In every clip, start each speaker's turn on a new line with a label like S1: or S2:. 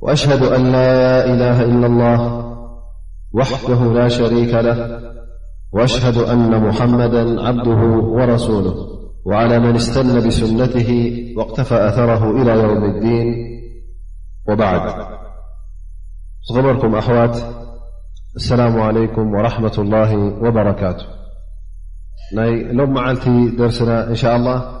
S1: وأشهد أن لا إله إلا الله وحده لا شريك له وأشهد أن محمدا عبده ورسوله وعلى من استن بسنته واقتفى أثره إلى يوم الدين وبعد غبركم أوات السلام عليكم ورحمة الله وبركاته لو معلت درسنا إن شاء الله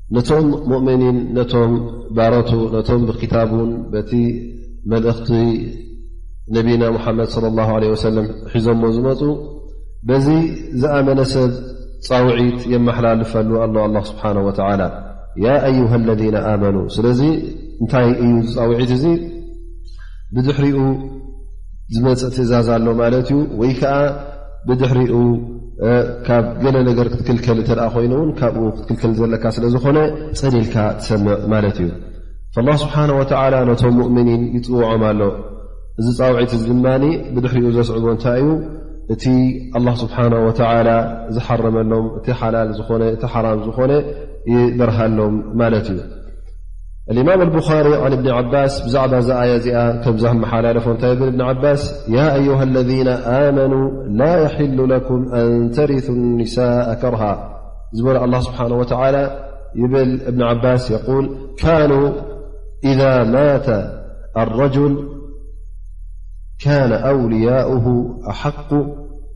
S1: ነቶም ሙእምኒን ነቶም ባሮቱ ነቶም ብክታቡን በቲ መልእኽቲ ነቢና ሙሓመድ ለ ላ ለ ወሰለም ሒዞሞ ዝመፁ በዚ ዝኣመነ ሰብ ፃውዒት የመሓላልፈሉ ኣሎ ኣላ ስብሓን ወተላ ያ አዩሃ ለذነ ኣመኑ ስለዚ እንታይ እዩ ዝፃውዒት እዚ ብድሕሪኡ ዝመፅእ ትእዛዝ ኣሎ ማለት እዩ ወይ ከዓ ብድሕሪኡ ካብ ገለ ነገር ክትክልከል እተ ኮይኑ ውን ካብኡ ክትክልከል ዘለካ ስለ ዝኾነ ፀሊልካ ትሰምዕ ማለት እዩ ላ ስብሓን ወተላ ነቶም ሙእምኒን ይፅውዖም ኣሎ እዚ ፃውዒት እዚ ድማ ብድሕሪኡ ዘስዕቦ እንታይ እዩ እቲ ኣላ ስብሓን ወተላ ዝሓረመሎም እቲ ሓላል ዝኾነ እቲ ሓራም ዝኾነ ይበርሃሎም ማለት እዩ الإمام البخاري عن بن عباس عبملل بن عباس يا أيها الذين آمنوا لا يحل لكم أن ترثوا النساء كرها الله سبحانه وتعالى بن عباس يقول كانوا إذا مات الرجل كان أولياؤه أحق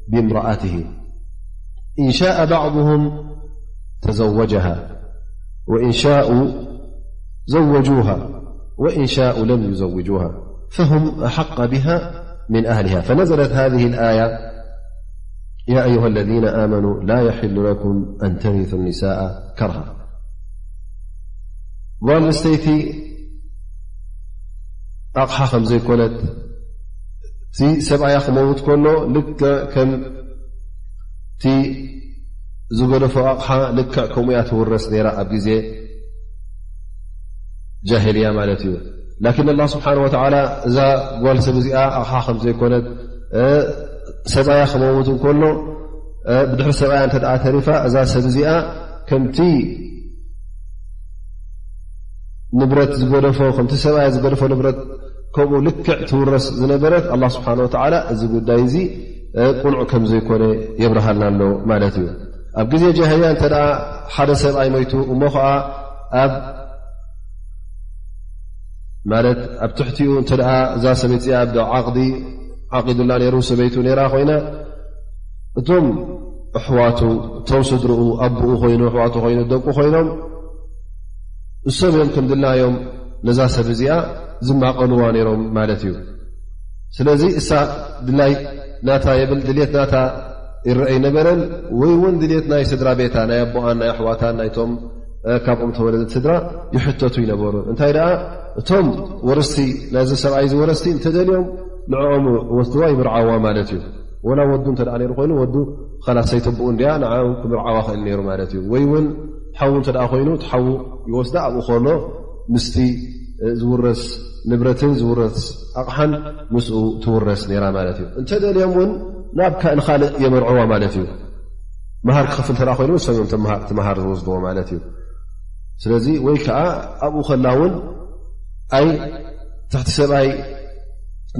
S1: بامرأته إن شاء بعضهم تزوجهاوإن شاوا وجوها وإن شاءوا لم يزوجوها فهم أحق بها من أهلها فنزلت هذه الآية يا أيها الذين آمنوا لا يحل لكم أن ترثو النساء كره ستيت أ م يكنت موت كل ع እቲ ዝገደፎ ኣቕሓ ልክዕ ከምኡ እያ ትውረስ ነራ ኣብ ግዜ ጃሂልያ ማለት እዩ ላኪን ላ ስብሓን ወተላ እዛ ጓል ሰብ እዚኣ ኣቕሓ ከምዘይኮነት ሰብኣያ ክመውት እንከሎ ብድሕሪ ሰብኣያ እተ ተሪፋ እዛ ሰብ እዚኣ ከምቲ ንብረት ዝገደፎ ከምቲ ሰብኣያ ዝገደፎ ንብረት ከምኡ ልክዕ ትውረስ ዝነበረት ኣላ ስብሓን ወተላ እዚ ጉዳይ እዚ ቁኑዕ ከም ዘይኮነ የብርሃልና ኣሎ ማለት እዩ ኣብ ግዜ ጃህልያ እንተ ሓደ ሰብኣይ ሞይቱ እሞ ከዓ ኣብ ማለት ኣብ ትሕቲኡ እተ እዛ ሰበይት እዚኣ ብ ዓቕዲ ዓቂዱላ ነይሩ ሰበይቱ ነራ ኮይና እቶም ኣሕዋቱ እቶም ስድርኡ ኣቦኡ ኮይኑ ኣሕዋቱ ኮይኑ ደቁ ኮይኖም እሶም እዮም ክንድላዮም ነዛ ሰብ እዚኣ ዝማቐልዋ ነይሮም ማለት እዩ ስለዚ እሳ ድላይ ናታ የብል ድልት ናታ ይረአይ ነበረን ወይ እውን ድልት ናይ ስድራ ቤታ ናይ ኣቦኣን ናይ ኣሕዋታን ናይቶም ካብኦም ተወለደቲ ስድራ ይሕተቱ ይነበሩ እንታይ ደኣ እቶም ወርስቲ ናዚ ሰብኣይ ዝወረስቲ እንተደልዮም ንዕኦም ወስድዋ ይምርዓዋ ማለት እዩ ወላ ወዱ እተ ሩ ኮይኑ ወዱ ካላ ሰይተብኡ እንድያ ን ክምርዓዋ ክእል ነይሩ ማለት እዩ ወይ እውን ሓዉ እተ ኮይኑ ትሓዉ ይወስዳ ኣብኡ ከሎ ምስቲ ዝውረስ ንብረትን ዝውረስ ኣቕሓን ምስኡ ትውረስ ነራ ማለት እዩ እንተደልዮም እውን ናብ ንካልእ የመርዕዋ ማለት እዩ መሃር ክኽፍል ተኣ ኮይኑ ም እዮም እቲ መሃር ዝወስድዎ ማለት እዩ ስለዚ ወይ ከዓ ኣብኡ ከላ እውን ኣይ ትሕቲ ሰብኣይ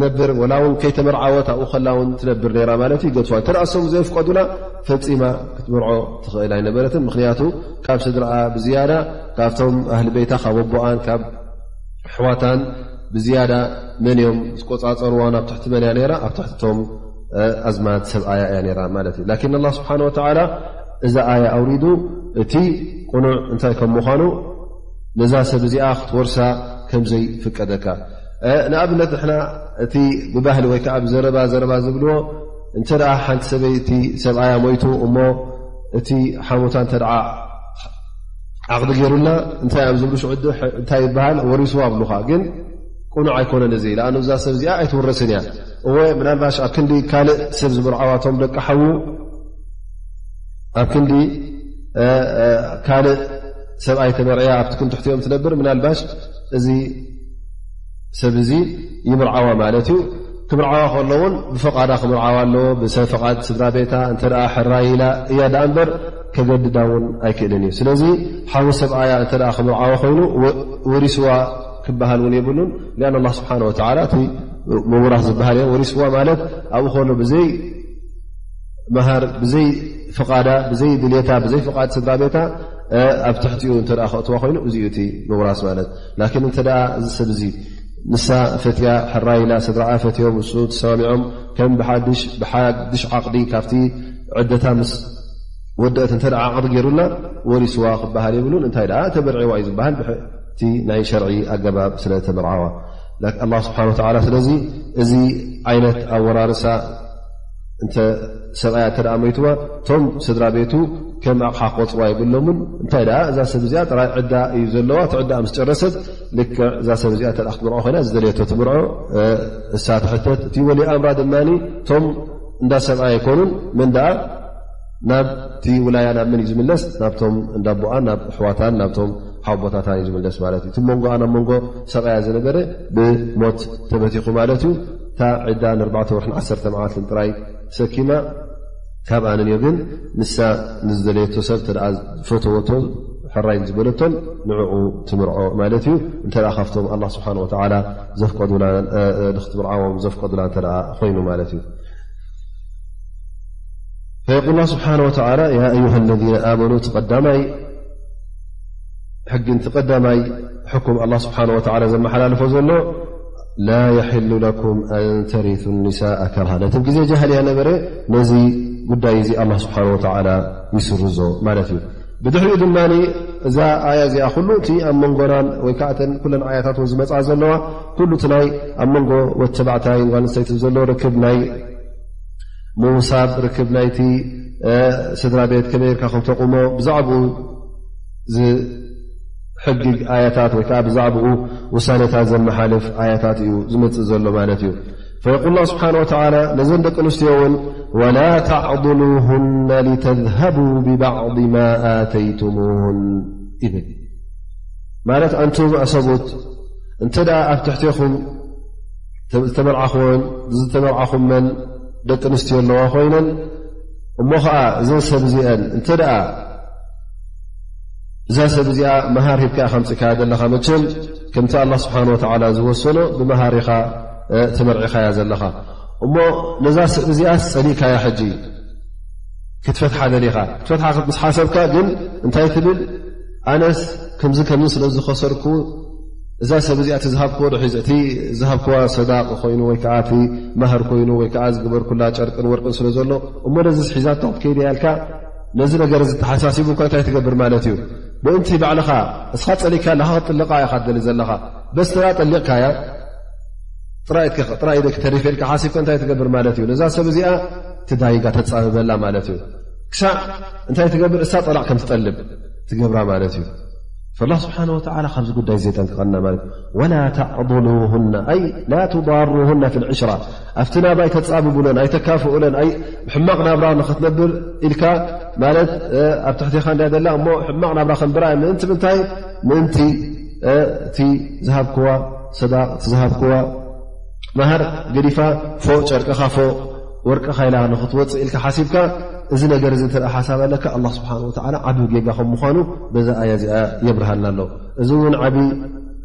S1: ነብር ወላ ውን ከይተመርዓወት ኣብኡ ከላ ውን ትነብር ነራ ማለት እዩ ገድፋ እተ ሶም ዘየፍቀዱላ ፈፂማ ክትምርዖ ትኽእል ኣይነበረትን ምክንያቱ ካብ ስድረኣ ብዝያዳ ካብቶም ኣህሊ ቤታ ካብ ኣቦኣን ካብ ኣሕዋታን ብዝያዳ መን እዮም ዝቆፃፀርዋን ኣብ ትሕቲ መን እያ ነራ ኣብ ትሕቲቶም ኣዝማት ሰብኣያ እያ ነራ ማለት እዩ ላኪን ኣላ ስብሓን ወተላ እዛ ኣያ ኣውሪዱ እቲ ቁኑዕ እንታይ ከም ምኳኑ ነዛ ሰብ እዚኣ ክትወርሳ ከምዘይፍቀደካ ንኣብነት ንሕና እቲ ብባህሊ ወይ ከዓ ብዘረባ ዘረባ ዝብልዎ እንተ ሓንቲ ሰበይቲ ሰብኣያ ሞይቱ እሞ እቲ ሓሙታ እተ ዓቕዲ ገይሩና እንታይ እዮም ዝብሉ ሽዑ እንታይ ይበሃል ወሪስዋ ኣብሉካ ግን ቁኑዕ ኣይኮነን እዚ ኣ እዛ ሰብ እዚኣ ኣይትውረስን እያ እወ ምናልባሽ ኣብ ክንዲ ካልእ ሰብ ዝምርዓዋቶም ደቂ ሓዉ ኣብ ክንዲ ካልእ ሰብኣይ ተመርዕያ ኣብቲ ክንትሕትኦም ትነብር ምናልባሽ እዚ ሰብ እዚ ይምርዓዋ ማለት እዩ ክምርዓዋ ከሎ ውን ብፈቓዳ ክምርዓዋ ኣለዎ ብሰፍቓድ ስድራ ቤታ እንተ ሕራይላ እያ ዳኣ እንበር ከገድዳ እውን ኣይክእልን እዩ ስለዚ ሓዊ ሰብኣያ እንተ ክምርዓዋ ኮይኑ ወሪስዋ ክበሃል እውን የብሉን ን ላ ስብሓን ወላ እቲ ምውራህ ዝበሃል እዮ ወሪስዋ ማለት ኣብኡ ከሎ ብዘይ መሃር ብዘይ ፍቓዳ ብዘይ ድሌታ ብዘይ ፍቓድ ስድራ ቤታ ኣብ ትሕቲኡ እተ ክእትዋ ኮይኑ እዚዩ እቲ ምውራስ ማለት ላኪን እንተ እዚ ሰብ እዚ ንሳ ፈትያ ሕራይ ኢላ ስድራዓ ፈትዮም እሱ ተሰማሚዖም ከም ብሓድሽ ዓቅዲ ካብቲ ዕደታ ምስ ወደአት እተ ዓቅዲ ገይሩላ ወሪስዋ ክበሃል የብሉን እንታይ ኣ ተበርዒዋ እዩ ዝበሃል ብቲ ናይ ሸርዒ ኣገባብ ስለ ተበርዓዋ ስብሓ ስለዚ እዚ ዓይነት ኣወራርሳ እንተ ሰብኣያ እተ ሞይትዋ እቶም ስድራ ቤቱ ከም ኣቕሓ ክቆፅዋ የብሎምን እንታይ ደኣ እዛ ሰብ እዚኣ ጥራይ ዕዳ እዩ ዘለዋ እቲ ዕዳ ምስ ጨረሰት ልክዕ እዛ ሰብ እዚኣ እተ ክትምርዖ ኮይና ዝደልየቶ ትምርዖ እሳ ትሕተት እቲ ወሊ ኣምራ ድማ እቶም እንዳ ሰብኣያ ኣይኮኑን መን ደኣ ናብቲ ውላያ ናብ መን እዩ ዝምለስ ናብቶም እንዳቦኣን ናብ ኣሕዋታን ናብቶም ሓቦታታን እዩ ዝምለስ ማለት እዩ እቲ መንጎኣ ናብ መንጎ ሰብኣያ ዝነበረ ብሞት ተበቲኹ ማለት እዩ እታ ዕዳ ንኣርባዕተ ወርሒን ዓሰርተ መዓልትን ጥራይ ሰኪማ ካብኣ ንንዮ ግን ንሳ ንዝደለየቶ ሰብ እተ ዝፈተወቶ ሕራይ ዝበለቶን ንዕኡ ትምርዖ ማለት እዩ እንተ ካብቶም ኣላ ስብሓን ወተላ ዘፍቀዱላንክትምርዓዎም ዘፍቀዱላ እተ ኮይኑ ማለት እዩ ፈየቁል ላ ስብሓን ወተላ ያ ኣዩሃ ለذ ኣመኑ እቲ ቀዳማይ ሕጊ ንቲ ቀዳማይ ሕኩም ኣላ ስብሓን ወተላ ዘመሓላልፎ ዘሎ ላ የሕሉ ለኩም ኣን ተሪቱ ኒሳء ከርሃ ነቲ ግዜ ጃህልያ ነበረ ነዚ ጉዳይ እዚ ኣላ ስብሓን ወተላ ይስርዞ ማለት እዩ ብድሕሪኡ ድማ እዛ ኣያ እዚኣ ኩሉ እቲ ኣብ መንጎናን ወይ ከዓ እተን ኩለን ዓያታት ን ዝመፅኣ ዘለዋ ኩሉ እቲ ናይ ኣብ መንጎ ወተባዕታይ ጓንሰይቲ ዘሎ ርክብ ናይ ምውሳብ ርክብ ናይቲ ስድራ ቤት ከመይ ርካ ከምተቕሞ ብዛዕባኡ ሕግ ኣያታት ወይ ከዓ ብዛዕባኡ ውሳኔታት ዘመሓልፍ ኣያታት እዩ ዝመፅእ ዘሎ ማለት እዩ ፈየቁል ላ ስብሓን ወተላ ነዘን ደቂ ኣንስትዮ እውን ወላ ተዕضሉሁና ሊተذሀቡ ብባዕض ማ ኣተይትሙን ይብል ማለት ኣንቱም ኣሰቡት እንተ ደኣ ኣብ ትሕቴኹም ዝተመርዓኹዎን ዝተመርዓኹም መን ደቂ ኣንስትዮ ኣለዋ ኮይነን እሞ ከዓ እዘን ሰብ እዚአን እንተ ደኣ እዛ ሰብ እዚኣ መሃር ሂብካ ከምፅእካያ ዘለኻ መቸም ከምቲ ኣላ ስብሓን ወተዓላ ዝወሰኖ ብመሃሪኻ ተመርዒኻያ ዘለኻ እሞ ነዛ ሰብ እዚኣ ፀሊእካያ ሕጂ ክትፈትሓ ደሊኻ ክትፈትሓ ምስ ሓሰብካ ግን እንታይ ትብል ኣነስ ከምዚ ከምዚ ስለ ዝኸሰርኩ እዛ ሰብ እዚኣ እቲ ዝሃብክዎ ዶ ሒዘ እቲ ዝሃብክዋ ሰዳቅ ኮይኑ ወይከዓ እቲ ማሃር ኮይኑ ወይከዓ ዝግበርኩላ ጨርቅን ወርቅን ስለ ዘሎ እሞ ነዚ ሒዛቶ ክትከይደያልካ ነዚ ነገር እዚ ተሓሳሲቡ እኳ እንታይ ትገብር ማለት እዩ ምእንቲ ባዕልኻ እስኻ ፀሊካ ለካ ክትጥልቃ ኢኻ ትደሊ ዘለኻ በስ ተራ ጠሊቕካያ ጥራይ ክተሪፈልካ ሓሲብካ እንታይ ትገብር ማለት እዩ ነዛ ሰብ እዚኣ ትዳይጋ ተፃብበላ ማለት እዩ ክሳዕ እንታይ ትገብር እሳ ጠላቕ ከም ትጠልብ ትገብራ ማለት እዩ ላ ስብሓን ወላ ካብዚ ጉዳይ ዘጠንቀቐና ማለት እዩ ወላ ተዕضሉና ኣይ ላ ትضሩና ፊ ልዕሽራ ኣብቲ ናብ ኣይተጻብቡለን ኣይተካፍኡለን ሕማቕ ናብራ ንክትነብር ኢልካ ማለት ኣብ ትሕቲኻ እንዳ ዘላ እሞ ሕማቕ ናብራ ከንብራ እ ምእንቲ ምንታይ ምእንቲ እቲ ዝሃብክዋ ሰዳቅ እቲ ዝሃብክዋ መሃር ገዲፋ ፎ ጨርቅኻ ፎ ወርቅኻ ኢላ ንክትወፅእ ኢልካ ሓሲብካ እዚ ነገር እዚ እተ ሓሳብ ኣለካ ኣላ ስብሓን ወላ ዓብ ጌጋ ከም ምኳኑ በዛ ኣያ እዚኣ የብርሃልና ኣሎ እዚ እውን ዓብ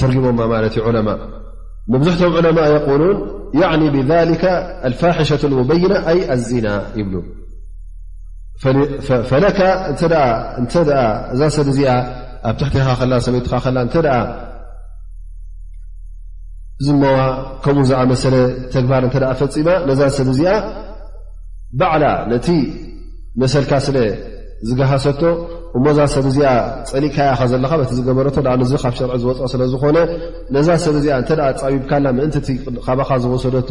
S1: ተርጊሞማ ማለት እዩ ዑለማ መብዝሕቶም ዑለማ የቁሉን ኒ ብذ ፋሒሸة ሙበይና ኣይ ኣዚና ይብሉ ፈለካ እተ እዛ ሰብ እዚኣ ኣብ ትሕትኻ ከላ ሰበይትኻ ከላ እተ ዝመዋ ከምኡ ዝኣመሰለ ተግባር እተ ፈፂማ ነዛ ሰብ እዚኣ ባዕላ ነቲ መሰልካ ስለ ዝገሃሰቶ እሞ እዛ ሰብ እዚኣ ፀሊእካያ ኸ ዘለኻ በቲ ዝገበረቶ ኣ እዚ ካብ ሸርዒ ዝወፅ ስለ ዝኾነ ነዛ ሰብ እዚኣ እተ ኣፃቢብካላ ምእንቲ እቲ ካባኻ ዝወሰደቶ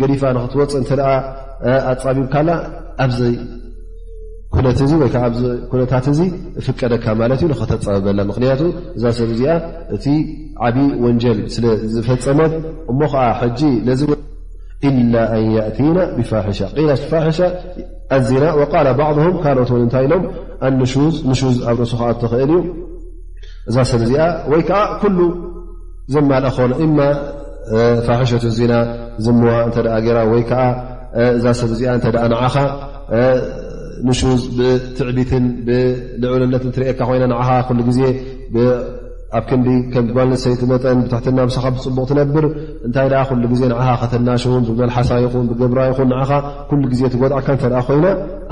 S1: ገዲፋ ንክትወፅ እተ ኣፃቢብካላ ኣብዘ ኩነት እዚ ወይ ከዓ ኣዚ ኩነታት እዚ እፍቀደካ ማለት እዩ ንኸተፀበበላ ምክንያቱ እዛ ሰብ እዚኣ እቲ ዓብዪ ወንጀል ስለ ዝፈፀመት እሞ ከዓ ሕጂ ነዚ ኢላ ኣን የእቲና ብፋሕሻ ፋሕሻ ኣዚና ቃል ባዕም ካልኦት ውን እንታይ ኢሎም ኣንሹዝ ንሹዝ ኣብ ርእሱ ክኣ ተኽእል እዩ እዛ ሰብ እዚኣ ወይ ከዓ ኩሉ ዘማልእ ክኾኑ እማ ፋሕሸት ዚና ዝምዋ እንተ ገይራ ወይ ከዓ እዛ ሰብ እዚኣ እንተ ንዓኻ ንሹዝ ብትዕቢትን ብልዑልነት እትርእካ ኮይና ንዓኻ ኩሉ ግዜ ኣብ ክንዲ ከም ጓል ንሰይቲ መጠን ብትሕትና ምሳኻ ብፅቡቕ ትነብር እንታይ ደኣ ኩሉ ግዜ ንዓኻ ከተናሽውን ብመልሓሳ ይኹን ብገብራ ይኹን ንዓኻ ኩሉ ግዜ ትጎድዕካ እተ ኮይና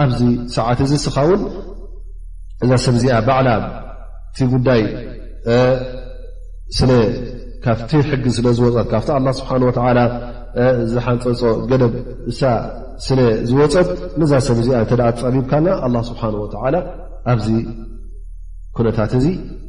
S1: ኣብዚ ሰዓት እዚ እስኻ እውን እዛ ሰብ እዚኣ ባዕላ እቲ ጉዳይ ስለ ካብቲ ሕጊ ስለ ዝወፀት ካብቲ ኣላ ስብሓን ወተዓላ ዝሓንፀፆ ገደብ እሳ ስለ ዝወፀት ነዛ ሰብ እዚኣ እተ ፀቢብካና ኣላ ስብሓን ወተዓላ ኣብዚ ኩነታት እዚ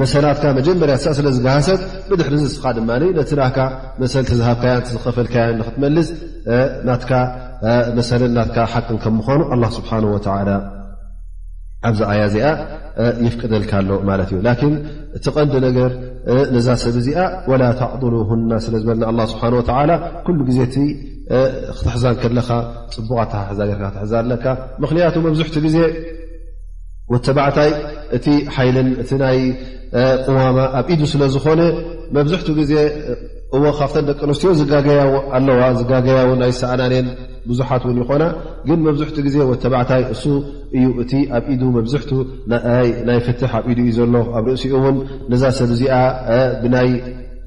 S1: መሰላትካ መጀመርያ ትሳእ ስለ ዝገሃሰት ብድሕሪ ዚ እስኻ ድማ ነቲ ናካ መሰል ትዝሃብካያ ዝኸፈልካያ ንክትመልስ ናትካ መሰልን ናትካ ሓቅን ከም ምኳኑ ኣላ ስብሓን ወተላ ኣብዚ ኣያ እዚኣ ይፍቅደልካ ኣሎ ማለት እዩ ላኪን እቲ ቐንዲ ነገር ነዛ ሰብ እዚኣ ወላ ተዕሉ ሁና ስለ ዝበልና ኣላ ስብሓን ወተላ ኩሉ ግዜ እቲ ክትሕዛን ከለኻ ፅቡቕ ኣተሓሕዛ ገርካ ክትሕዛ ኣለካ ምክንያቱ መብዝሕቲ ግዜ ወተባዕታይ እቲ ሓይልን እቲ ናይ ቅዋማ ኣብ ኢዱ ስለ ዝኾነ መብዝሕቱ ግዜ እዎ ካብተን ደቂ ኣንስትዮ ዝጋገያ ኣለዋ ዝጋገያ ውን ኣይሰኣናንየን ብዙሓት እውን ይኾና ግን መብዝሕቱ ግዜ ወተባዕታይ እሱ እዩ እቲ ኣብ ኢዱ መብዝሕቱ ናይ ፍትሕ ኣብ ኢዱ እዩ ዘሎ ኣብ ርእሲኡ እውን ነዛ ሰብ እዚኣ ብናይ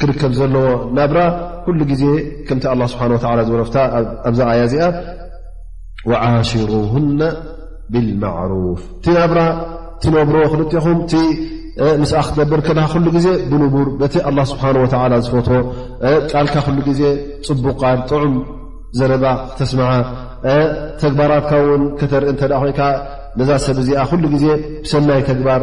S1: ክርከብ ዘለዎ ናብራ ኩሉ ግዜ ከምቲ ኣላ ስብሓን ወላ ዝበረፍታ ኣብዛ ኣያ እዚኣ ወዓሽሩሁና ብልማዕሩፍ እቲ ናብራ ትነብሮ ክልትኹም እቲ ምስኣ ክትነብር ከለካ ኩሉ ግዜ ብንቡር በቲ ኣላ ስብሓን ወላ ዝፈትዎ ቃልካ ኩሉ ግዜ ፅቡቕ ቃል ጥዑም ዘረባ ክተስምዓ ተግባራትካ እውን ከተርኢ እንተ ኮይንካ ነዛ ሰብ እዚኣ ኩሉ ግዜ ብሰናይ ተግባር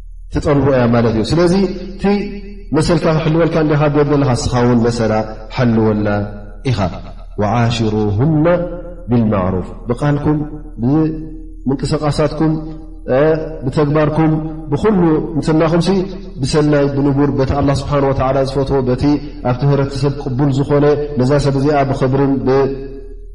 S1: ትጠልቦ እያ ማለት እዩ ስለዚ እቲ መሰልካ ክሕልወልካ እንዲኻ ብ ዘለካ እስኻ ውን መሰላ ሓልወላ ኢኻ ዓሽሩሁና ብልማዕሩፍ ብቃልኩም ብምንቅስቃሳትኩም ብተግባርኩም ብኩሉ እንትናኹም ብሰናይ ብንቡር በቲ ኣላ ስብሓን ወላ ዝፈትዎ በቲ ኣብቲ ህረተሰብ ቅቡል ዝኾነ ነዛ ሰብ እዚኣ ብክብርን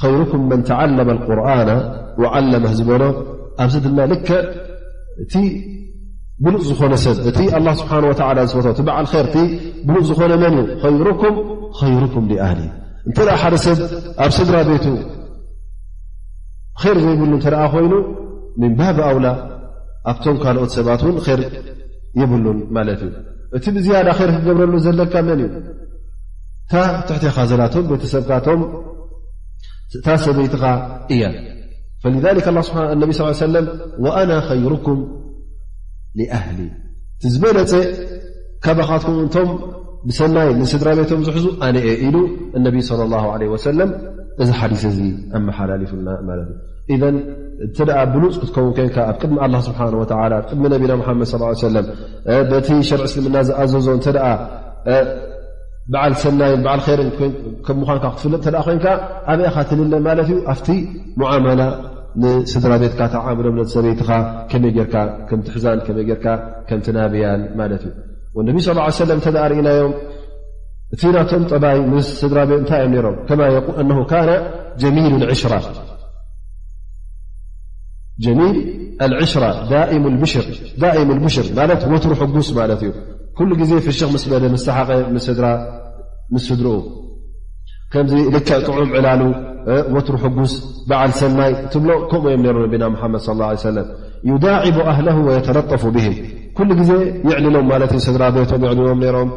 S1: ኸይሩኩም መን ተዓለመ ልቁርና ዓለመህ ዝበሎ ኣብዚ ድማ ልክዕ እቲ ብሉፅ ዝኾነ ሰብ እቲ ኣላ ስብሓን ወላ ዝፈት እቲ በዓል ር እቲ ብሉፅ ዝኾነ መን እዩ ኸይሩኩም ኸይሩኩም ኣህሊ እንተ ሓደ ሰብ ኣብ ስድራ ቤቱ ር ዘይብሉ እተ ኮይኑ ምንባብ ኣውላ ኣብቶም ካልኦት ሰባት እውን ር የብሉን ማለት እዩ እቲ ብዝያዳ ር ክገብረሉ ዘለካ መን እዩ እታ ትሕቴኻ ዘላቶም ቤተሰብካቶም እታ ሰበይትኻ እያ ፈሊ ነቢ ስ ሰለ ወኣና ኸይሩኩም ሊኣህሊ እቲ ዝበለፀ ካባኻትኩም እንቶም ብሰናይ ንስድራ ቤቶም ዝሕዙ ኣነ እየ ኢሉ እነቢ ለ ላ ለ ወሰለም እዚ ሓዲስ እዚ ኣመሓላሊፉና ማለት እዩ እዘን እንተ ብሉፅ ክትከውን ኮንካ ኣብ ቅድሚ ኣላ ስብሓ ወ ቅድሚ ነቢና ሓመድ ሰለም በቲ ሸርዕ እስልምና ዝኣዘዞ እተ በዓል ሰናይ በዓል ር ከም ምኳንካ ክትፍለጥ ተ ኮይንካ ኣበይኻ ትልለ ማለት እዩ ኣብቲ ሙዓመላ ንስድራ ቤትካ ተዓምሎም ሰበይትኻ ከመይ ጌርካ ከምትሕዛን ከመይ ጌርካ ከምትናብያን ማለት እዩ ወነቢ ስ ሰለ እተ ርእናዮም እቲ ናቶም ጠባይ ምስ ስድራ ቤት እንታይ እዮም ሮም ከማ ነ ካነ ጀሚል ሽራ ጀሚል ኣልዕሽራ ዳእም ብሽር ማለት ወትሩ ሕጉስ ማለት እዩ ኩሉ ግዜ ፍሽኽ ምስ በለ ምስ ሰሓቐ ስድራ ምስ ስድርኡ ከምዚ ልክዕ ጥዑም ዕላሉ ወትሩ ሕጉስ በዓል ሰናይ ትብሎ ከምኡ እዮም ነሩ ነቢና ሓመድ ص ه ሰለም ዩዳዒቡ ኣህለ ወየተለጠፉ ብሂም ኩሉ ግዜ ይዕልሎም ማለት ዩ ስድራ ቤቶም ይዕልሎም ነሮም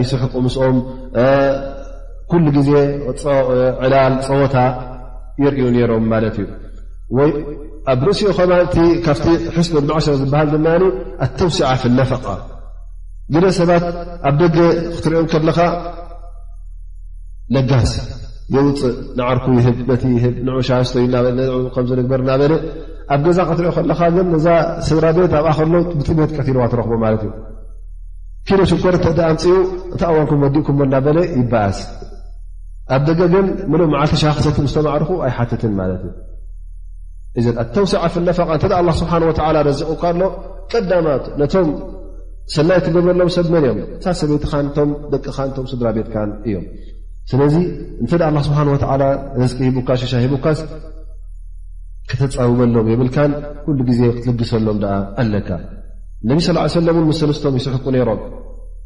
S1: ይስሕቁ ምስኦም ኩሉ ግዜ ዕላል ፀወታ ይርእዩ ነሮም ማለት እዩ ወይ ኣብ ርእሲኡ ከማ ካብቲ ሕስብ ማዕሸር ዝበሃል ድማ ኣተውስዓ ፍ ነፈቃ ግደ ሰባት ኣብ ደገ ክትሪኦም ከለኻ ለጋስ የውፅእ ንዓርኩ ይህብ ነቲ ይህብ ን ሻስቶ ከምዝንግበር እናበለ ኣብ ገዛ ክትሪኦ ከለኻ ግን ነዛ ስድራ ቤት ኣብኣ ከሎ ብጥሜት ቀትልዋ ትረኽቦ ማለት እዩ ኪሎ ሽኮር እተ ኣምፅኡ እታ ኣዋንኩም ወዲእኩምዎ እናበለ ይበኣስ ኣብ ደገ ግን ምሉእ መዓልቲ ሻሂ ክሰቲ ምስ ተማዕርኹ ኣይሓትትን ማለት እዩ እዘ ኣተውስዓ ፍነፋቃ እተ ኣ ስብሓ ወላ ረዚቑካ ኣሎ ቀዳማት ነቶም ሰናይ ትገብረሎም ሰብ መን እዮም እታ ሰበይትኻን ቶም ደቅኻን ቶም ስድራ ቤትካን እዮም ስለዚ እንተ ኣ ስብሓ ወላ ረዝቂ ሂቡካ ሽሻ ሂቡካስ ከተፃውበሎም የብልካን ኩሉ ግዜ ክትልግሰሎም ደኣ ኣለካ እነቢ ስ ሰለም ን ምስ ሰለስቶም ይስሕቁ ነይሮም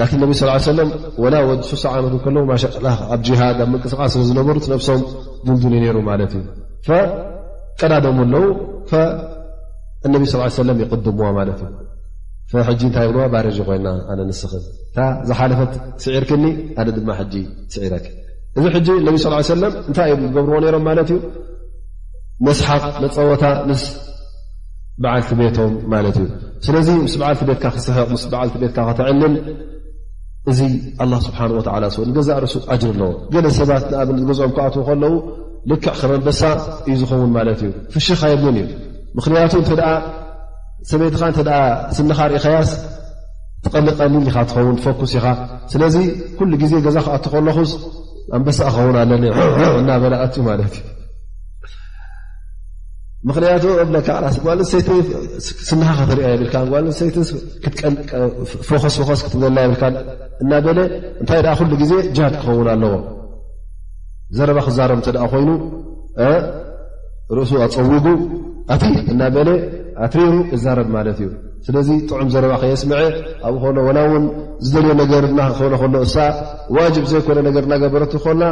S1: ላኪን ነቢ ስ ሰለም ወላ ወዲ ሱሳ ዓመት ከለዉ ማሻ ኣብ ጅሃድ ኣብ ምንቅስቃስ ስለ ዝነበሩ ነብሶም ድልዱል ነይሩ ማለት እዩ ቀዳደሙ ኣለዉ እነቢ ስ ሰለም ይቅድምዋ ማለት እዩ ሕጂ እንታይ ብልዋ ባረዥ ኮይና ኣነ ንስኽን እታ ዝሓለፈት ስዒርክኒ ኣነ ድማ ሕጂ ስዒረኪ እዚ ሕጂ እነቢ ስ ሰለም እንታይ እዮም ዝገብርዎ ነይሮም ማለት እዩ መስሓቅ መፀወታ ምስ በዓልቲ ቤቶም ማለት እዩ ስለዚ ምስ በዓልቲ ቤትካ ክስሕቕ ምስ በዓልቲ ቤትካ ከተዕልል እዚ ኣላ ስብሓን ወላ ሰ ንገዛእ ርእሱ ኣጅር ኣለዎ ገለ ሰባት ንኣብነት ገዝኦም ክኣትዉ ከለዉ ልክዕ ከመንበሳ እዩ ዝኸውን ማለት እዩ ፍሽኻ የብሉን እዩ ምኽንያቱ እተ ሰበይትኻ እተ ስንኻ ርኢኸያስ ትቐሊቀሊል ኢኻ ትኸውን ትፈኩስ ኢኻ ስለዚ ኩሉ ግዜ ገዛ ክኣት ከለኹስ ኣንበሳ ክኸውን ኣለኒ እናበላኣት ማለት እዩ ምክንያቱ እብለካ ጓል ሰይቲ ስንሃ ክትርያ የብልካ ጓል ሰይቲ ፎከስ ፎከስ ክትብለላ የብልካ እናበለ እንታይ ደኣ ኩሉ ግዜ ጃድ ክኸውን ኣለዎ ዘረባ ክዛረብ እተ ኮይኑ ርእሱ ኣፀውጉ ኣቲ እናበለ ኣትሪሩ እዛረብ ማለት እዩ ስለዚ ጥዑም ዘረባ ከየስምዐ ኣብ ከሎ ወላ እውን ዝደልዮ ነገር ና ክኸነ ከሎ እሳ ዋጅብ ዘይኮነ ነገር እናገበረትኮና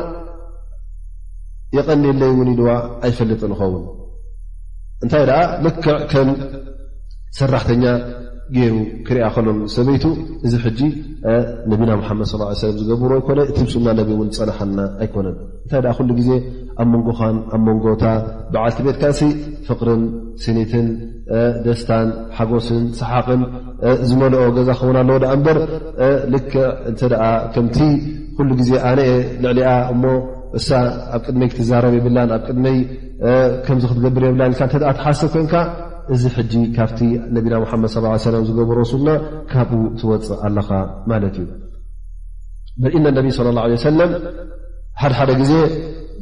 S1: የቐኒለይ እውን ኢልዋ ኣይፈልጥን ይኸውን እንታይ ደኣ ልክዕ ከም ሰራሕተኛ ገይሩ ክሪኣ ከሎ ሰበይቱ እዚ ሕጂ ነቢና ሓመድ ስ ሰለም ዝገብሩ ኣይኮነ እቲ ብሱና ነቢ እውን ዝፀናሓና ኣይኮነን እንታይ ደኣ ኩሉ ግዜ ኣብ መንጎኻን ኣብ መንጎታ በዓልቲ ቤትካንሲ ፍቕርን ስኒትን ደስታን ሓጎስን ሰሓቕን ዝመልኦ ገዛ ክኸውን ኣለዎ ደኣ እምበር ልክዕ እንተ ከምቲ ኩሉ ግዜ ኣነ እየ ልዕሊኣ እሞ እሳ ኣብ ቅድመይ ክትዛረብ የብላን ኣብ ቅድመይ ከምዚ ክትገብር የብላ ኢልካ እተ ትሓስብ ኮንካ እዚ ሕጂ ካብቲ ነቢና ሙሓመድ ስ ሰላም ዝገበሮ ሱና ካብኡ ትወፅእ ኣለኻ ማለት እዩ በልኢና ነቢ ስለ ላ ለ ሰለም ሓደሓደ ግዜ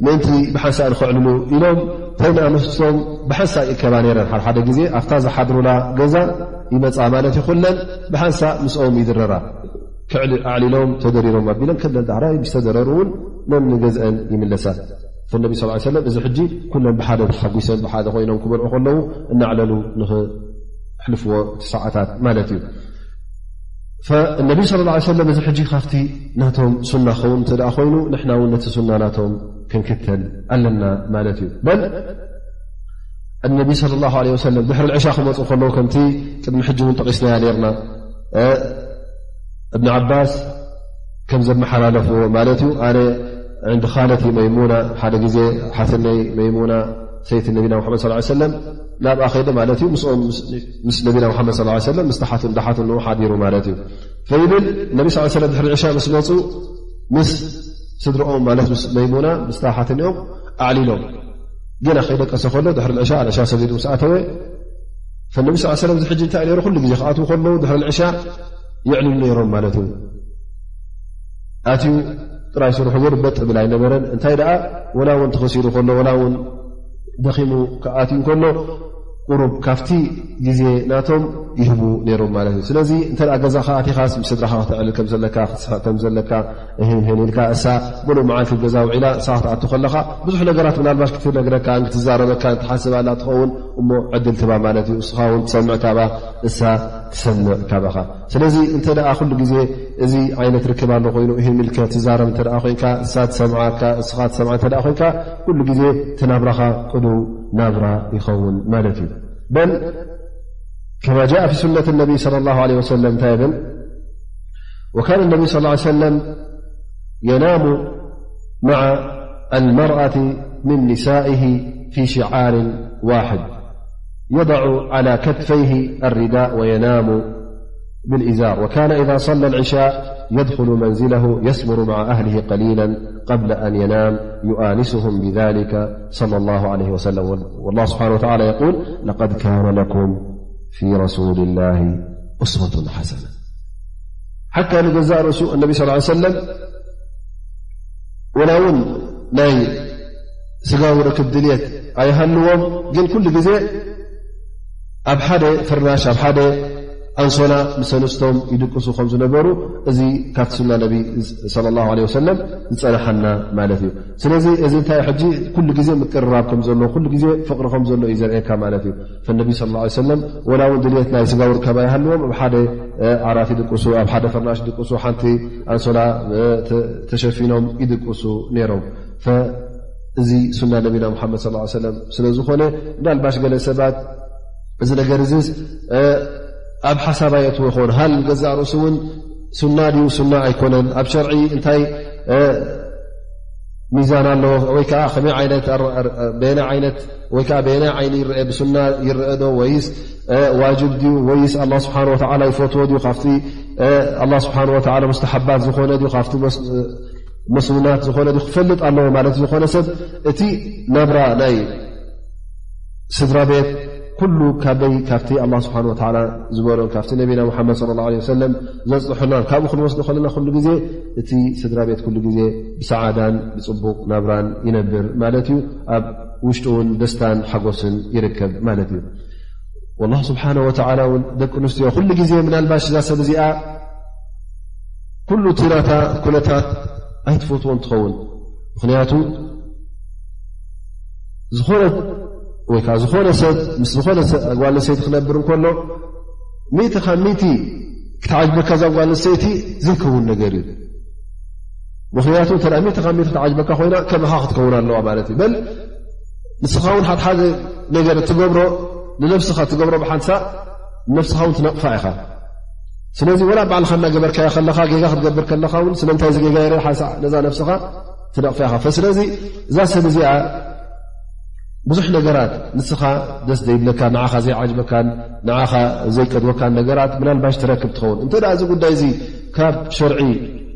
S1: ምእንቲ ብሓንሳእ ንክዕልሉ ኢሎም ተይንኣምስቶም ብሓንሳእ ይከባ ነረን ሓደሓደ ግዜ ኣብታ ዝሓድሩላ ገዛ ይመፃ ማለት ይኹለን ብሓንሳእ ምስኦም ይድረራ ክዕሊ ኣዕሊሎም ተደሪሮም ኣቢሎም ከለን ዳዕራይ ምስ ተደረሩ እውን ነን ንገዝአን ይምለሳ ነቢ ስ ሰለም እዚ ሕጂ ኩለን ብሓደ ተሓጒሰን ብሓደ ኮይኖም ክበልዑ ከለዉ እናዕለሉ ንክሕልፍዎ እቲ ሰዓታት ማለት እዩ ነቢ ስለ ላ ሰለም እዚ ሕጂ ካብቲ ናቶም ሱና ክኸውን እንተ ደኣ ኮይኑ ንሕና እውን ነቲ ሱና ናቶም ክንክተል ኣለና ማለት እዩ በል እነቢ ስለ ላ ለ ወሰለም ድሕሪ ዕሻ ክመፁ ከለዉ ከምቲ ቅድሚ ሕጂ እውን ጠቂስናያ ነርና እብኒ ዓባስ ከም ዘመሓላለፍዎ ማለት እዩ ኣነ ዕንዲ ኻለት መይሙና ሓደ ግዜ ሓትነይ መይሙና ሰይቲ ነቢና ሓመድ ስ ሰለም ናብኣ ከይደ ማለት እዩ ምስ ነቢና ሓመድ ስ ሰለም ምስ ሓት ዳሓት ን ሓዲሩ ማለት እዩ ፈይብል ነቢ ስ ሰለ ድሕሪ ዕሻ ምስ መፁ ምስ ስድርኦም ማለት ምስ መይሙና ምስታ ሓትኒኦም ኣዕሊሎም ገና ከይደቀሰ ከሎ ድሕሪ ዕሻ ዕሻ ሰጊዱ ምስ ኣተወ ፈለሚ ስ ሰለም ዚ ሕጂ እንታይ ነሩ ኩሉ ግዜ ክኣትዉ ከለዉ ድሕሪ ልዕሻ ይዕልሉ ነይሮም ማለት እዩ ኣትዩ ጥራይ ስርሑ ግን በጥ ብል ኣይነበረን እንታይ ደኣ ወላ እውን ተኸሲሩ ከሎ ወላ እውን ደኺሙ ክኣትዩ ከሎ ቁሩብ ካብቲ ግዜ ናቶም ይህቡ ነይሮም ማለት እዩ ስለዚ እንተ ገዛካ ኣቲኻስ ምስ ስድራካ ክተዕልል ከምዘለካ ክትስሕቕ ከምዘለካ እህህን ኢልካ እሳ ምሉእ መዓልቲ ገዛ ውዒላ ንስኻ ክትኣቱ ከለኻ ብዙሕ ነገራት ምናልባሽ ክትነግረካ ክትዛረበካ ትሓስብ ኣላ ትኸውን እሞ ዕድል ትባ ማለት እዩ እስኻ ውን ትሰምዕ ካኣ እሳ ትሰምዕ ካባኻ ስለዚ እንተ ኩሉ ግዜ እዚ ዓይነት ርክብ ኣሎ ኮይኑ እህ ምልከ ትዛረብ እተ ኮንካ እሳ ትሰምዓካ እስኻ ትሰምዓ እተ ኮንካ ኩሉ ግዜ ትናብራኻ ቅዱ ናብራ ይኸውን ማለት እዩ በል ከማ ጃእ ፊ ሱነት ነቢ ለ ላ ለ ወሰለም እንታይ ብል وكان النبي صللى الله عليه وسلم ينام مع المرأة من نسائه في شعار واحد يضع على كتفيه الرداء وينام وكان إذا صلى العشاء يدخل منزله يسمر مع أهله قليلا قبل أن ينام يؤانسهم بذلك صلى الله عليه وسلم والله سبحانه وتعالى يقول لقد كان لكم ፊ ረሱል ላ እስወት ሓሰና ሓታ ንገዛእ ርእሱ እነቢ ስ ሰለም ወላ እውን ናይ ስጋዊ ርክብ ድልት ኣይሃልዎም ግን ኩሉ ግዜ ኣብ ሓደ ፍርናሽ ኣብ ሓደ ኣንሶላ ምሰለስቶም ይድቅሱ ከም ዝነበሩ እዚ ካብቲ ስና ነቢ ለ ላ ለ ወሰለም ዝፀናሓና ማለት እዩ ስለዚ እዚ እንታይ ሕጂ ኩሉ ግዜ ምቅርራብ ከምዘሎ ኩሉ ግዜ ፍቕሪ ከም ዘሎ እዩ ዘርእካ ማለት እዩ ነቢ ስ ላ ሰለም ወላ እውን ድልት ናይ ስጋዊ ርከባ ይሃልዎም ኣብ ሓደ ዓራት ይድቅሱ ኣብ ሓደ ፈራሽ ይድቅሱ ሓንቲ ኣንሶላ ተሸፊኖም ይድቅሱ ነይሮም እዚ ሱና ነቢና ሓመድ ለ ስለዝኾነ ምናልባሽ ገለ ሰባት እዚ ነገር እዚ ኣብ ሓሳብ ኣየት ይኮን ሃል ገዛእ ርእሲ እውን ሱና ድዩ ሱና ኣይኮነን ኣብ ሸርዒ እንታይ ሚዛን ኣለዎ ወይከዓ ከመይ ይነት ወይ ከዓ በየናይ ዓይኒ ይረአ ብሱና ይረአ ዶ ወይስ ዋጅብ ድዩ ወይስ ኣላ ስብሓን ወተላ ይፈትዎ ድዩ ካብቲ ኣላ ስብሓን ወተላ ሙስተሓባት ዝኾነ ዩ ካብቲ መስሙናት ዝኾነ ዩ ክፈልጥ ኣለዎ ማለት ዝኾነ ሰብ እቲ ናብራ ናይ ስድራ ቤት ኩሉ ካበይ ካብቲ ኣላ ስብሓን ወተላ ዝበሎን ካብቲ ነቢና ሙሓመድ ለ ላ ለ ሰለም ዘፅንሑናን ካብኡ ክንወስዶ ከለና ኩሉ ግዜ እቲ ስድራ ቤት ኩሉ ግዜ ብሰዓዳን ብፅቡቕ ናብራን ይነብር ማለት እዩ ውሽጡ እውን ደስታን ሓጎስን ይርከብ ማለት እዩ ላ ስብሓን ወተላ ውን ደቂ ኣንስትዮ ኩሉ ግዜ ምናልባሽ እዛ ሰብ እዚኣ ኩሉ ቲናታ ኩነታት ኣይትፈትዎን ትኸውን ምክንያቱ ዝኾነ ወይ ከዓ ዝኾነ ሰብ ምስ ዝኾነ ጓል ንሰይቲ ክነብር እንከሎ ሚእቲ ካብ ሚእቲ ክትዓጅበካ ዛ ጓል ንሰይቲ ዘይከውን ነገር እዩ ምክንያቱ እተ ሚት ካብ ሚት ክትዓጅበካ ኮይና ከምኻ ክትከውን ኣለዋ ማለት እዩ በል ንስኻ ውን ሓሓደ ነገር እትገብሮ ንነብስኻ እትገብሮ ብሓንሳ ነብስኻ ውን ትነቕፋ ኢኻ ስለዚ ወላ ባዕልኻ እናገበርካዮ ከለኻ ጌጋ ክትገብር ከለኻ ውን ስለምንታይ ዚ ጌጋ የ ሓንሳ ነዛ ነብስኻ ትነቕፋ ኢኻ ስለዚ እዛ ሰብ እዚኣ ብዙሕ ነገራት ንስኻ ደስ ዘይብለካ ንኻ ዘይዓጅበካን ንኻ ዘይቀድወካን ነገራት ምናልባሽ ትረክብ ትኸውን እንተ እዚ ጉዳይ እዚ ካብ ሸርዒ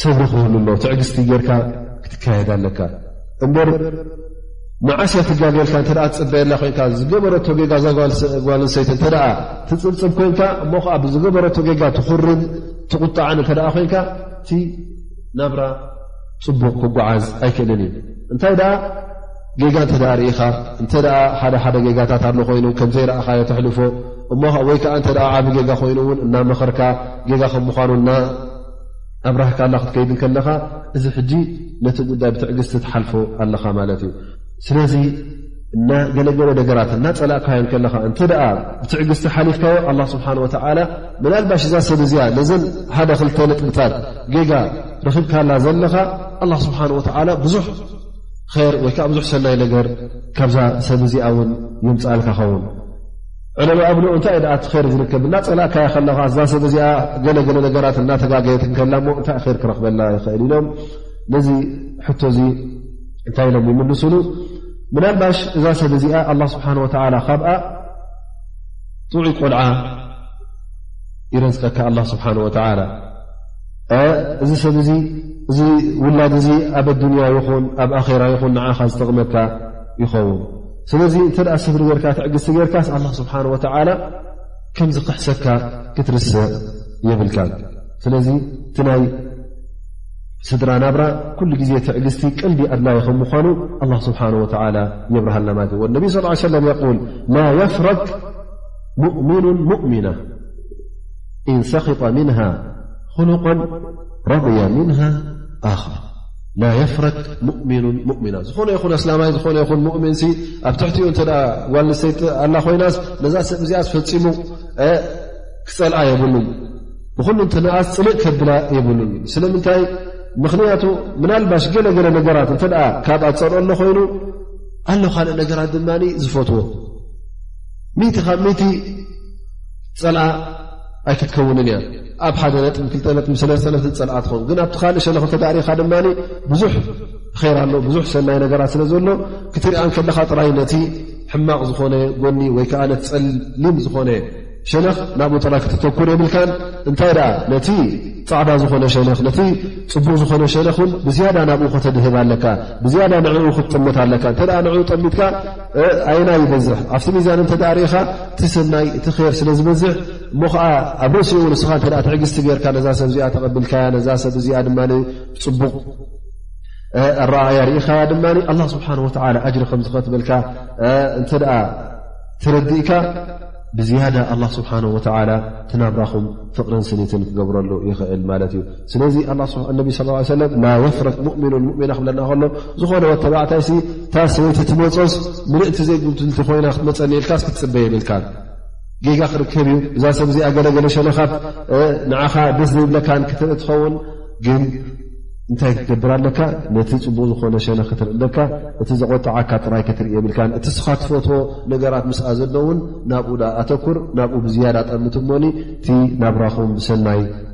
S1: ሰብሪ ክህሉ ኣሎ ትዕግስቲ ጌርካ ክትካየድ ኣለካ እበር መዓስ እያ ትጋገልካ እተ ትፅበየላ ኮንካ ዝገበረቶ ጌጋ ዛጓልሰይቲ እተ ትፅብፅብ ኮንካ እሞ ከዓ ብዝገበረቶ ጌጋ ትኩርን ትቁጣዓን እተ ኮንካ እቲ ናብራ ፅቡቕ ክጓዓዝ ኣይክእልን እዩ እንታይ ደኣ ጌጋ እንተ ርእኻ እንተ ሓደ ሓደ ጌጋታት ኣሎ ኮይኑ ከምዘይረእኻዮ ተሕልፎ እሞ ወይ ከዓ እተ ዓብ ጌጋ ኮይኑ እውን እናመኸርካ ጌጋ ከም ምኳኑ እና ኣብራህካ ላ ክትከይድ ከለኻ እዚ ሕጂ ነቲ ጉዳይ ብትዕግስቲ ትሓልፎ ኣለኻ ማለት እዩ ስለዚ እና ገለገለ ነገራት እና ፀላእካዮ ከለኻ እንተ ብትዕግስቲ ሓሊፍካዮ ኣላ ስብሓን ወተዓላ ምናልባሽ እዛ ሰብ እዚኣ ነዘን ሓደ ክልተ ነጥብታት ጌጋ ርክብካላ ዘለኻ ኣላ ስብሓን ወተዓላ ብዙሕ ር ወይ ከዓ ብዙሕ ሰናይ ነገር ካብዛ ሰብ እዚኣ ውን ይምፃእልካ ኸውን ዕለሉ ኣብኡ እንታይ እ ቲ ር ዝርከብ እናፀላእካያ ከለካ እዛ ሰብ እዚኣ ገለገለ ነገራት እናተጋገየት ከላ ሞ እንታይ ር ክረክበላ ይኽእል ኢሎም ነዚ ሕቶ እዚ እንታይ ኢሎም ይምልሱሉ ምናልባሽ እዛ ሰብ እዚኣ ኣላ ስብሓን ወተላ ካብኣ ጥዑይ ቆልዓ ይረዝቀካ ኣላ ስብሓን ወተላ እዚ ሰብ እዚ እዚ ውላድ እዚ ኣብ ኣዱንያ ይኹን ኣብ ኣራ ይኹን ንዓኻ ዝጠቕመካ ይኸውን ስለዚ እንተ ስብሪ ጌርካ ትዕግስቲ ጌርካስ ኣላ ስብሓን ወተዓላ ከም ዝኽሕሰካ ክትርስዕ የብልካ ስለዚ እቲ ናይ ስድራ ናብራ ኩሉ ግዜ ትዕግስቲ ቀንዲ ኣድላይ ከም ምኳኑ ኣላ ስብሓን ወተላ የብርሃልና ማለት እዩ ነቢ ስ ሰለም የል ላ የፍረግ ሙእምኑን ሙእሚና እን ሰኺጠ ምንሃ ኹሉቀ ረضያ ምንሃ ኣኸር ላ የፍረክ ሙእምኑ ሙእምና ዝኾነ ይኹን ኣስላማይ ዝኾነ ይኹን ሙእምን ሲ ኣብ ትሕቲኡ እተ ዋልሰይቲ ኣላ ኮይናስ ነዛ ሰብ እዚኣ ዝፈፂሙ ክፀልኣ የብሉን ብኩሉ እንትንኣስ ፅልእ ከብላ የብሉን ስለምንታይ ምኽንያቱ ምናልባሽ ገለገለ ነገራት እንተ ካብ ኣፀልኦ ኣሎ ኮይኑ ኣሎ ካልእ ነገራት ድማ ዝፈትዎ ብ ፀልኣ ኣይክትከውንን እያ ኣብ ሓደ ነጥ ክልተ ነጥ ሰለሰለ ዝፀልኣ ትኸውን ግን ኣብቲ ካልእ ሸለክ ተዳሪካ ድማ ብዙሕ ራ ኣሎ ብዙሕ ሰናይ ነገራት ስለ ዘሎ ክትሪኣን ከለካ ጥራይ ነቲ ሕማቕ ዝኾነ ጎኒ ወይ ከዓ ነቲ ፀሊም ዝኾነ ሸነኽ ናብኡ ጥራይ ክትተኩር የብልካን እንታይ ደኣ ነቲ ፃዕዳ ዝኾነ ሸነኽ ነቲ ፅቡቕ ዝኾነ ሸነኽ ን ብዝያዳ ናብኡ ከተድህብ ኣለካ ብዝያዳ ንዕኡ ክትጥምት ኣለካ እተ ንኡ ጠሚትካ ኣየናይ ይበዝሕ ኣብቲ ሚዛን እተ ርኢኻ እቲ ሰናይ እቲ ር ስለ ዝበዝሕ እሞ ከዓ ኣብ ርእሲኡ ውን እስኻ እተ ትዕግዝቲ ገርካ ነዛ ሰብ እዚኣ ተቐብልካያ ነዛ ሰብ እዚኣ ድማ ፅቡቕ ኣረኣያ ርኢኻያ ድማ ኣላ ስብሓን ወላ ኣጅሪ ከም ዝኸትበልካ እንተ ተረዲእካ ብዝያዳ ኣላ ስብሓን ወላ ትናብራኹም ፍቕርን ስኒትን ክገብረሉ ይኽእል ማለት እዩ ስለዚ ነቢ ስ ሰለ ላ የፍረክ ሙእምኑ ሙእሚና ክብለና ከሎ ዝኾነ ወተባዕታይሲ እታ ሰበይቲ ትመፆስ ምልእቲ ዘይጉድልቲ ኮይና ክትመፀኒ ኢልካ ክትፅበ የብልካ ጌጋ ክርከብ እዩ እዛ ሰብ እዚኣ ገለገለ ሸነኻት ንዓኻ ደስ ዘይብለካ ክትርኢ ትኸውን ግን እንታይ ክትገብር ኣለካ ነቲ ፅቡቅ ዝኾነ ሸነ ክትርኢ ኣለካ እቲ ዘቆጣዓካ ጥራይ ክትርኢ የብልካ እቲ ስኻ ትፈት ነገራት ምስኣ ዘሎውን ናብኡ ዳ ኣተኩር ናብኡ ብዝያዳ ጠምት እሞኒ እቲ ናብራኹም ብሰናይ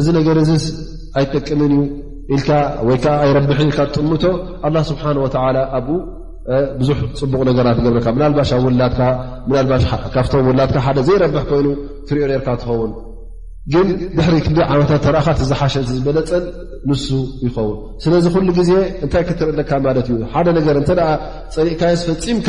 S1: እዚ ነገር እዚ ኣይጠቅምን እዩ ኢልካ ወይ ከዓ ኣይረብሕን ኢልካ ትጥምቶ ኣላ ስብሓን ወተላ ኣብኡ ብዙሕ ፅቡቕ ነገራት ይገብረካ ምናልባሽ ኣብ ውላድካ ናባሽ ካብቶም ውላድካ ሓደ ዘይረብሕ ኮይኑ ትሪኦ ነርካ ትኸውን ግን ድሕሪ ክንደ ዓመታት ተረእኻ ትዝሓሸ ዝበለፀን ንሱ ይኸውን ስለዚ ኩሉ ግዜ እንታይ ክትርእ ኣለካ ማለት እዩ ሓደ ነገር እንተ ፀሪእካዮ ፈፂምካ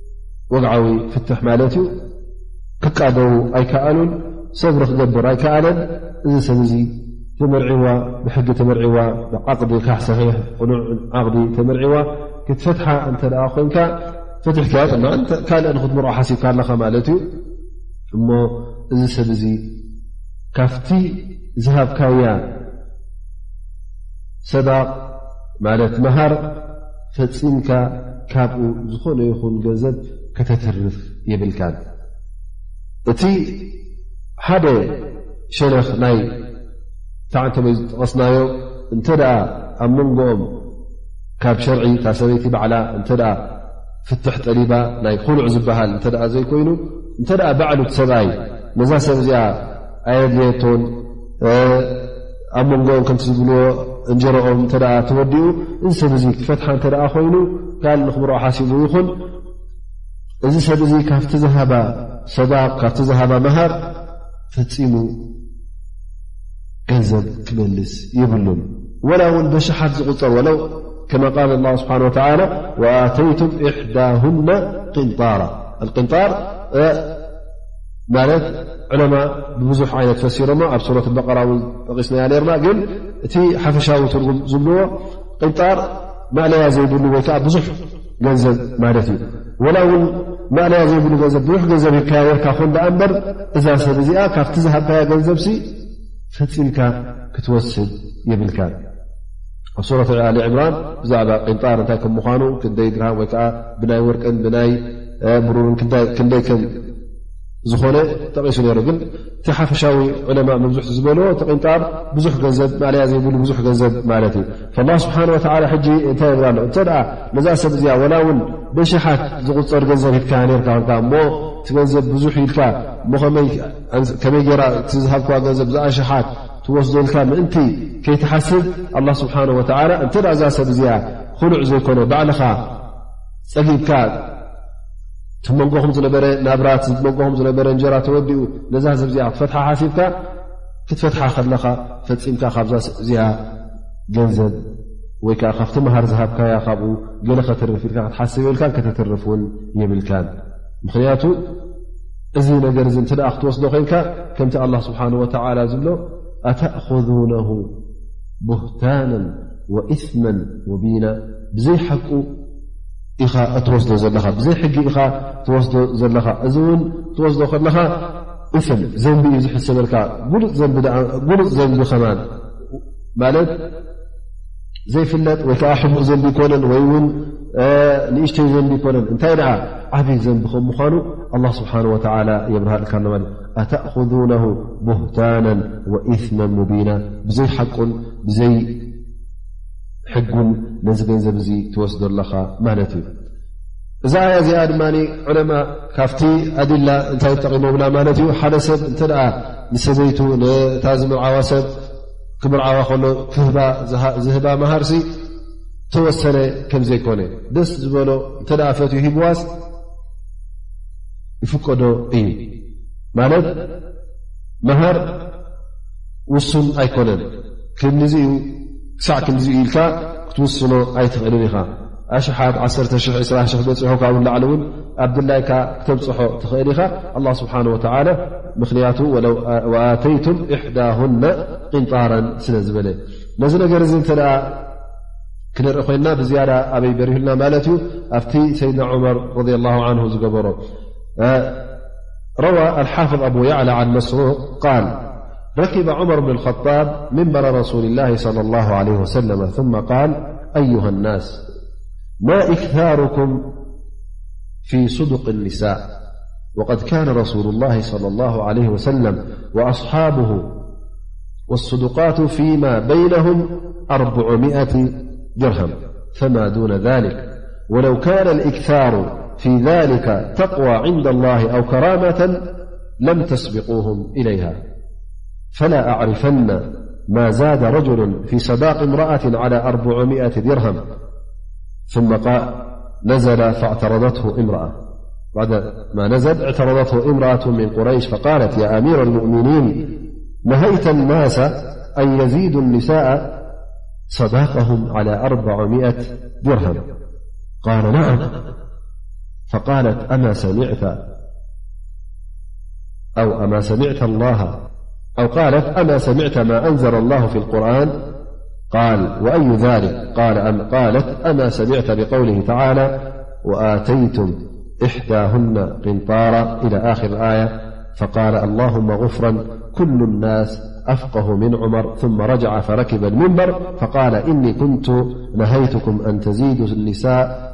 S1: ወግዓዊ ፍትሕ ማለት እዩ ክቃደዉ ኣይከኣሉን ሰብሪ ክገብር ኣይከኣለን እዚ ሰብ እዚ ተመርዒዋ ብሕጊ ተመርዒዋ ብዓቕዲ ካሕ ሰሒሕ ቕኑዕ ዓቕዲ ተመርዒዋ ክትፈትሓ እንተ ኮንካ ፍትሕ ክያ ጥና ካልእ ንክትምርዖ ሓሲብካ ኣለኻ ማለት እዩ እሞ እዚ ሰብ እዚ ካፍቲ ዝሃብካያ ሰዳቕ ማለት መሃር ፈፂምካ ካብኡ ዝኾነ ይኹን ገንዘብ ከተትርፍ የብልካን እቲ ሓደ ሸነኽ ናይ ታዓንተመይ ዝጠቐስናዮ እንተ ኣብ መንጎኦም ካብ ሸርዒ እታ ሰበይቲ ባዕላ እተ ፍትሕ ጠሊባ ናይ ኩሉዕ ዝበሃል እተ ዘይኮይኑ እንተ ባዕሉ ሰብኣይ ነዛ ሰብ እዚኣ ኣየድልየቶን ኣብ መንጎኦም ከምቲ ዝብልዎ እንጀሮኦም እንተ ተወዲኡ እዚ ሰብ እዚ ክፈትሓ እንተ ኮይኑ ካል ንክብሮ ሓሲቡ ይኹን እዚ ሰብ እዚ ካብቲ ዝሃባ ሰዳቕ ካብቲ ዝሃባ መሃር ፈፂሙ ገንዘብ ክመልስ ይብሉን ወላ እውን በሽሓት ዝቁፀር ወለው ከማ ቃል ላ ስብሓን ወተላ ወኣተይቱም እሕዳሁና ቅንጣራ ቅንጣር ማለት ዕለማ ብብዙሕ ዓይነት ፈሲሮማ ኣብ ሱረት በቀራ ውን ጠቂስናያ ነርና ግን እቲ ሓፈሻዊ ትርጉም ዝብልዎ ቅንጣር ማእለያ ዘይብሉ ወይከዓ ብዙሕ ገንዘብ ማለት እዩ ወላ እውን ማእለያ ዘይብሉ ገንዘብ ብዙሕ ገንዘብ ሂብካያ ነርካ ኮን ዳኣ እምበር እዛ ሰብ እዚኣ ካብቲ ዝሃብካያ ገንዘብሲ ፈፂምካ ክትወስድ ይብልካ ኣብ ሱረት ኣሊ ዕምራን ብዛዕባ ቅንጣር እንታይ ከም ምኳኑ ክንደይ ድርሃም ወይከዓ ብናይ ወርቅን ብናይ ብሩርን ክንደይ ከም ዝኾነ ጠቒሱ ነይሩ ግን እቲ ሓፈሻዊ ዕለማ መብዝሕ ዝበልዎ ተቂንጣር ብዙሕ ገንዘብ ማለያ ዘይብሉ ብዙሕ ገንዘብ ማለት እዩ ላ ስብሓን ወላ ሕጂ እንታይ የብላ ኣሎ እንተ ነዛ ሰብ እዚኣ ወላ እውን ብሽሓት ዝቁፅር ገንዘብ ሂድካ ነርካ ኮንካ እሞ እቲ ገንዘብ ብዙሕ ኢልካ ከመይ ገራ እቲ ዝሃብክዋ ገንዘብ ዝኣሸሓት ትወስዶ ኢልካ ምእንቲ ከይትሓስብ ኣላ ስብሓን ወላ እንተ እዛ ሰብ እዚኣ ክሉዕ ዘይኮነ ባዕልኻ ፀጊብካ መንጎኹም ዝነበረ ናብራት መንጎኹም ዝነበረ እንጀራ ተወዲኡ ነዛ ህዝብ እዚኣ ክትፈትሓ ሓሲብካ ክትፈትሓ ከለኻ ፈፂምካ ካብዛ እዚኣ ገንዘብ ወይ ከዓ ካብቲ መሃር ዝሃብካያ ካብኡ ገለ ከትርፍ ኢልካ ክትሓስብ የብልካን ከተትርፍ እውን የብልካን ምክንያቱ እዚ ነገር እዚ እንትደኣ ክትወስዶ ኮይንካ ከምቲ ኣላ ስብሓን ወተላ ዝብሎ ኣተእኹዙነሁ ቡህታና ወእስመን ሙቢና ብዘይሓቁ ኢኻ እትወስዶ ዘለኻ ብዘይ ሕጊ ኢኻ ትወስዶ ዘለኻ እዚ እውን ትወስዶ ከለኻ እፍን ዘንቢ እዩ ዝሕሰበልካ ጉሉፅ ዘንቢ ከማን ማለት ዘይፍለጥ ወይ ከዓ ሕቡእ ዘንቢ ይኮነን ወይ እውን ንእሽተይ ዘንቢ ይኮነን እንታይ ደኣ ዓብይ ዘንቢ ከም ምኳኑ ኣላ ስብሓን ወተላ የብርሃልካ ኣሎ ማለት ኣተእኹذነ ቡህታና ወኢትመ ሙቢና ብዘይ ሓቁን ብዘይ ሕግን ነዚ ገንዘብ እዚ ትወስዶ ኣለኻ ማለት እዩ እዛ ኣያ እዚኣ ድማ ዕለማ ካብቲ ኣድላ እንታይ ጠቂሞምና ማለት እዩ ሓደ ሰብ እንተ ንሰበይቱ ነታ ዝምርዓዋ ሰብ ክምርዓዋ ከሎ ክህባ ዝህባ መሃርሲ ተወሰነ ከም ዘይኮነ ደስ ዝበሎ እንተ ፈትዩ ሂብዋስ ይፍቀዶ እዩ ማለት መሃር ውሱን ኣይኮነን ክምዚ እዩ ክሳዕ ክንዲኡ ኢልካ ክትውስኖ ኣይትኽእልን ኢኻ። ኣሽሓት ዓሰርተ ሽሕ ዕስራ ሽሕ በፂሑ ካብኡ ንላዕሊ እውን ኣብ ድላይካ ክተብፅሖ ትኽእል ኢኻ። ኣላ ስብሓን ወተዓላ ምኽንያቱ ወለው ኣተይቱም እሕዳሁና ቂንጣራን ስለ ዝበለ ነዚ ነገር እዚ እንተ ክንርኢ ኮይንና ብዝያዳ ኣበይ በሪህልና ማለት እዩ ኣብቲ ሰይድና ዑመር ረ ላ ን ዝገበሮ ረዋ ኣልሓፍظ ኣቡ ያዕላ ዓን መስሩቅ ቃል ركب عمر بن الخطاب منبر رسول الله صلى الله عليه وسلم -ثم قال أيها الناس ما إكثاركم في صدق النساء وقد كان رسول الله -صلى الله عليه وسلم وأصابه والصدقات فيما بينهم أربعمئة درهم فما دون ذلك ولو كان الإكثار في ذلك تقوى عند الله أو كرامة لم تسبقوهم إليها فلا أعرفن ما زاد رجل في صداق امرأة على أمئ درهم ثم عدما نزل اعترضته امرأة من قريش فقالت يا أمير المؤمنين نهيت الناس أن يزيدوا النساء صداقهم على أمة درهم قال نعم أو قالت أما سمعت ما أنزل الله في القرآن قال وأي ذلك أقالت أما سمعت بقوله تعالى وآتيتم إحداهن قنطارا إلى آخر الآية فقال اللهم غفرا كل الناس أمنمرثم رع فركب المنبرفقال إني كنت نهيتكم أن تزيدو النساء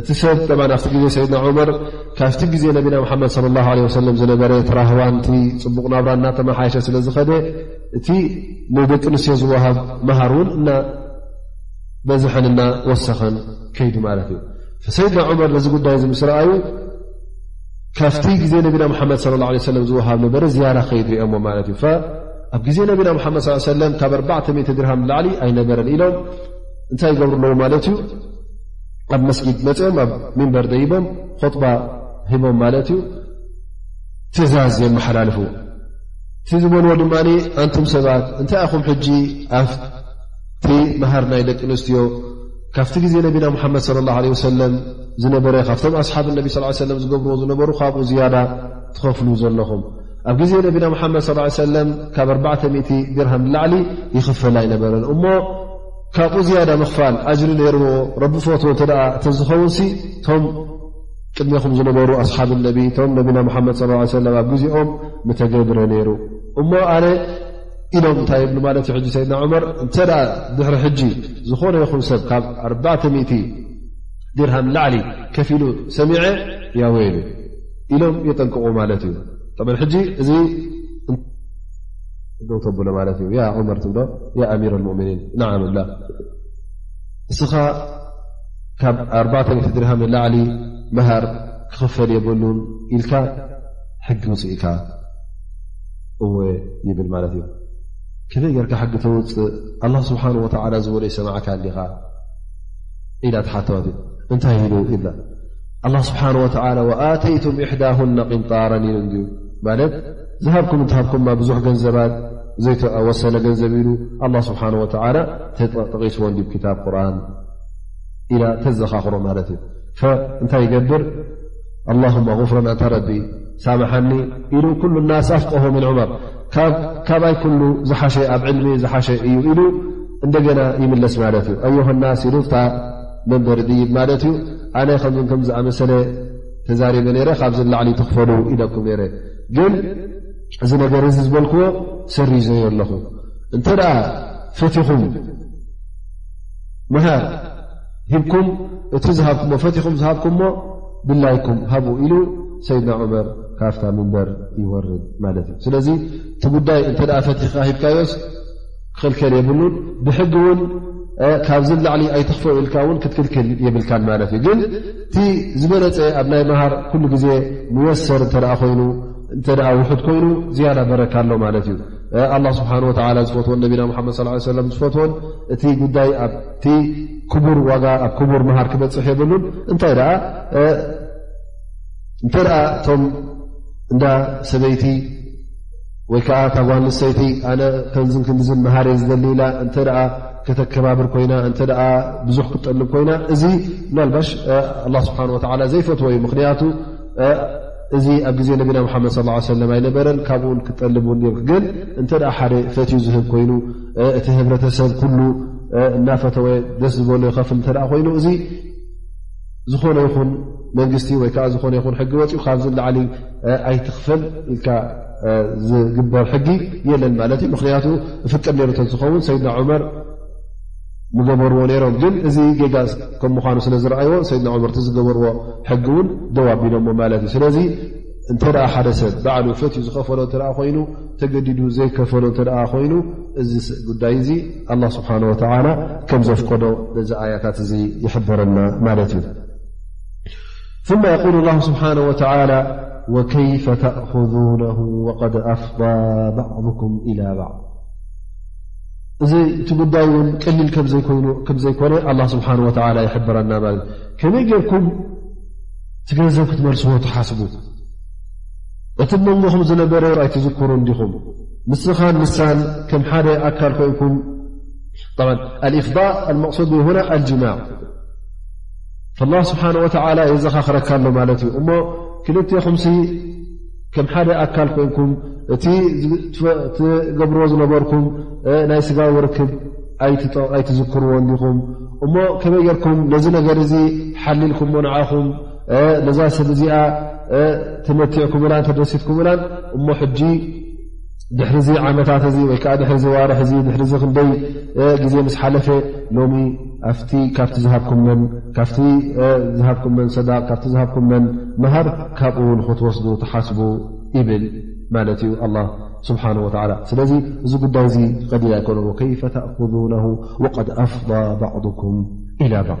S1: እቲ ሰብ ጠ ኣብቲ ግዜ ሰይድና ዑመር ካብቲ ግዜ ነቢና ሓመድ صለ ላ ለ ወሰለም ዝነበረ ትራህዋን እቲ ፅቡቕ ናብራ እናተመሓየሸ ስለ ዝኸደ እቲ ንደቂ ኣንስትዮ ዝወሃብ መሃር እውን እናበዝሐን እና ወሰኸን ከይዱ ማለት እዩ ሰይድና ዑመር ነዚ ጉዳይ እዚ ምስ ረኣዩ ካብቲ ግዜ ነቢና ሓመድ ለ ላ ለ ሰለም ዝወሃብ ነበረ ዝያራ ከይድ ሪኦሞ ማለት እዩ ኣብ ግዜ ነቢና ሓመድ ሰለም ካብ 4 ድርሃም ላዕሊ ኣይነበረን ኢሎም እንታይ ይገብሩ ኣለዉ ማለት እዩ ኣብ መስጊድ መፅኦም ኣብ ሚንበር ደይቦም ኹጥባ ሂቦም ማለት እዩ ትእዛዝ የመሓላልፉ እቲ ዝበልዎ ድማ ኣንቱም ሰባት እንታይ ኣኹም ሕጂ ኣቲ መሃር ናይ ደቂ ኣንስትዮ ካብቲ ግዜ ነቢና ሙሓመድ ለ ላ ለ ወሰለም ዝነበረ ካብቶም ኣስሓብ ነቢ ስ ሰለም ዝገብርዎ ዝነበሩ ካብኡ ዝያዳ ትኸፍሉ ዘለኹም ኣብ ግዜ ነቢና ሓመድ ሰለም ካብ 4 ድርሃም ላዕሊ ይኽፈል ኣይነበረን እሞ ካብኡ ዝያዳ ምኽፋል ኣጅሪ ነይርዎ ረቢ ፈትዎ እተ እተዝኸውን ሲ እቶም ቅድሜኹም ዝነበሩ ኣስሓብ ነቢ እቶም ነቢና ሙሓመድ ስ ለ ሰለም ኣብ ግዜኦም ምተገብረ ነይሩ እሞ ኣነ ኢሎም እንታይ ይብሉ ማለት እዩ ሕጂ ሰይድና ዑመር እንተ ድሕሪ ሕጂ ዝኾነ ይኹን ሰብ ካብ ኣርባተ ሚእቲ ዲርሃም ላዕሊ ከፊ ኢሉ ሰሚዐ ያወይሉ ኢሎም የጠንቅቑ ማለት እዩ ሕጂ እዚ ዶ ተብሎ ማለት እዩ ያ ዑመር ትብሎ ያ ኣሚር ልሙእምኒን ንዓም እብላ እስኻ ካብ ኣርባተ ሚእቲ ድርሃም ንላዕሊ መሃር ክኽፈል የብሉን ኢልካ ሕጊ ውፅኢካ እወ ይብል ማለት እዩ ከመይ ጌርካ ሕጊ ተውፅእ ኣላ ስብሓን ወተዓላ ዝበሎ ይሰማዕካ እንዲኻ ኢላ ተሓተወት እዩ እንታይ ኢሉ ይብላ ኣላ ስብሓን ወተላ ወኣተይቱም እሕዳሁና ቅንጣረን ኢሉ እንድዩ ማለት ዝሃብኩም እትሃብኩማ ብዙሕ ገንዘባት ዘይተወሰነ ገንዘብ ኢሉ ኣላ ስብሓን ወተላ ተጠቂስዎ እንዲ ክታብ ቁርን ኢላ ተዘኻኽሮ ማለት እዩ እንታይ ይገብር ኣላሁማ ፍረን ኣንታ ረቢ ሳምሓኒ ኢሉ ኩሉ ናስ ኣፍቀሆ ምን ዑመር ካባይ ኩሉ ዝሓሸ ኣብ ዕልሚ ዝሓሸ እዩ ኢሉ እንደገና ይምለስ ማለት እዩ ኣዮሃናስ ኢሉ መንበሪ ድይብ ማለት እዩ ኣነ ከም ከም ዝኣመሰለ ተዛሪበ ነረ ካብዚ ላዕሊ ትኽፈሉ ኢለኩም ነረ ግን እዚ ነገር እዚ ዝበልክዎ ሰሪ ዘዮ ኣለኹ እንተ ደኣ ፈትኹም መሃር ሂብኩም እቲ ዝሃብኩሞ ፈትኹም ዝሃብኩምሞ ድላይኩም ሃብኡ ኢሉ ሰይድና ዑመር ካፍታ ምንበር ይወርድ ማለት እዩ ስለዚ እቲ ጉዳይ እንተ ፈትኻ ሂብካዮስ ክኽልከል የብሉን ብሕጊ እውን ካብዚ ላዕሊ ኣይትኽፈ ኢልካ ውን ክትክልክል የብልካን ማለት እዩ ግን እቲ ዝበለፀ ኣብ ናይ መሃር ኩሉ ግዜ ሙየሰር እተ ኮይኑ እተ ውሑድ ኮይኑ ዝያዳ በረካ ኣሎ ማለት እዩ ኣላ ስብሓን ወላ ዝፈትዎን ነቢና ሓመድ ስ ሰለም ዝፈትዎን እቲ ጉዳይ ኣብቲ ክቡር ዋጋ ኣብ ክቡር መሃር ክበፅሕ የብሉን እንታይ ደኣ እንተ እቶም እንዳ ሰበይቲ ወይ ከዓ እታ ጓል ንሰይቲ ኣነ ከንዝን ክንዲዝን መሃር እየ ዝደሊ ኢላ እንተ ከተከባብር ኮይና እንተ ብዙሕ ክትጠልብ ኮይና እዚ ምናልባሽ ኣላ ስብሓን ወላ ዘይፈትዎ እዩ ምክንያቱ እዚ ኣብ ግዜ ነቢና ሓመድ ስ ሰለም ኣይነበረን ካብኡውን ክትጠልብ ውን ም ግን እንተ ሓደ ፈትዩ ዝህብ ኮይኑ እቲ ህብረተሰብ ኩሉ እናፈተወ ደስ ዝበሉ ይከፍል እተ ኮይኑ እዚ ዝኾነ ይኹን መንግስቲ ወይ ከዓ ዝኾነ ይኹን ሕጊ ወፅኡ ካብዚ ላዓሊ ኣይትኽፈል ኢልካ ዝግበር ሕጊ የለን ማለት እዩ ምክንያቱ እፍቅድ ነሩ ተዝኸውን ሰይድና ዑመር ምገበርዎ ነይሮም ግን እዚ ጌጋ ከም ምኳኑ ስለ ዝረኣይዎ ሰይድና ዑመር እቲ ዝገበርዎ ሕጊ እውን ደዋቢሎሞ ማለት እዩ ስለዚ እንተ ሓደ ሰብ ባዕሉ ፈትዩ ዝኸፈሎ እተ ኮይኑ ተገዲዱ ዘይከፈሎ እተ ኮይኑ እዚ ጉዳይ እዚ ኣላ ስብሓን ወተላ ከም ዘፍቀዶ ነዚ ኣያታት እዚ ይሕበረና ማለት እዩ ማ የቁል ላ ስብሓን ወተላ ወከይፈ ተእኹذነ ወቀድ ኣፍض ባዕኩም ኢላ ባዕል እዚ እቲ ጉዳይ እውን ቀሊል ከም ዘይኮነ ኣላ ስብሓን ወተላ ይሕበረና ማለት እዩ ከመይ ጌርኩም እቲ ገንዘብ ክትመልስዎ ትሓስቡ እቲ ብ መንጎኹም ዝነበረ ኣይትዝክሩን ዲኹም ንስኻን ንሳን ከም ሓደ ኣካል ኮይንኩም ኣልእፍዳእ ኣልመቕሰዱ ሁና ኣልጅማዕ ላ ስብሓን ወተላ የዘኻኽረካ ኣሎ ማለት እዩ እሞ ክልቴኹምሲ ከም ሓደ ኣካል ኮይንኩም እቲ ትገብርዎ ዝነበርኩም ናይ ስጋዊ ርክብ ኣይትዝክርዎን ዲኹም እሞ ከመይ ጌርኩም ነዚ ነገር እዚ ሓሊልኩምዎ ንዓኹም ነዛ ሰብ እዚኣ ተመቲዕኩምና ተደሲትኩምናን እሞ ሕጂ ድሕሪ ዚ ዓመታት እዚ ወይ ከዓ ድሕሪ ዝዋርሒ እዚ ድሕሪ ዚ ክንደይ ግዜ ምስ ሓለፈ ሎሚ ኣብቲ ካብቲ ዝሃብኩም መን ካብቲ ዝሃብኩም መን ሰዳ ካብቲ ዝሃብኩም መን መሃር ካብኡ ውን ክትወስዱ ተሓስቡ ይብል ማለት እዩ ኣላ ስብሓን ወላ ስለዚ እዚ ጉዳይ እዚ ቀዲል ኣይኮነ ከይፈ ተእኩዙነ ወቀድ ኣፍض ባዕኩም ኢላ ባዕ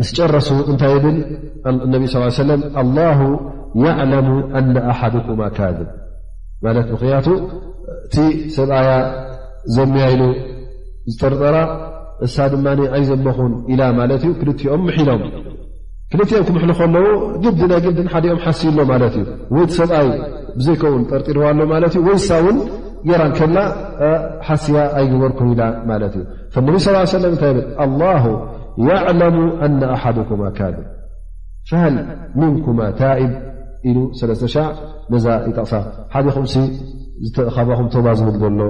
S1: ምስ ጨረሱ እንታይ ይብል ነቢ ስ ሰለ ኣላሁ ያዕለሙ ኣነ ኣሓድኩማ ካድብ ማለት ምክንያቱ እቲ ሰብኣያ ዘምያኢሉ ዝጥርጠራ እሳ ድማ ኣይዘመኹን ኢላ ማለት እዩ ክልኦም ምሒሎም ክልኦም ክምሕሉ ከለዉ ግዲ ናይ ግዲ ሓደኦም ሓሲ ኣሎ ማለት እዩ ወይ ሰብኣይ ብዘይከውን ጠርጢርዋ ኣሎ ማለት እዩ ወይ ሳ እውን ጌራን ከላ ሓስያ ኣይግበርኩን ኢላ ማለት እዩ እቲ ነቢ ስ ሰለም እንታይ ብል ኣላሁ የዕለሙ ኣነ ኣሓድኩማ ካድብ ፈሃል ምንኩማ ታኢብ ኢሉ ሰለስተ ሻዕ ነዛ ይጠቕሳ ሓደኹም ካባኹም ተባ ዝብል ዘሎ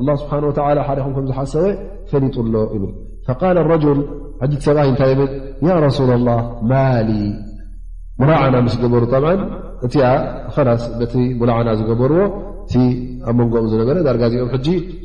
S1: ኣላ ስብሓን ወላ ሓደኹም ከም ዝሓሰወ ፈሊጡ ኣሎ ይብል ፈቃል ረጅል ሕጂ ቲ ሰብኣይ እንታይ ይብል ያ ረሱላ ላ ማሊ ሙላዓና ምስ ገበሩ ጠብ እቲኣ ኸላስ በቲ ሙላዓና ዝገበርዎ እቲ ኣብ መንጎኦም ዝነበረ ዳርጋዚኦም ሕጂ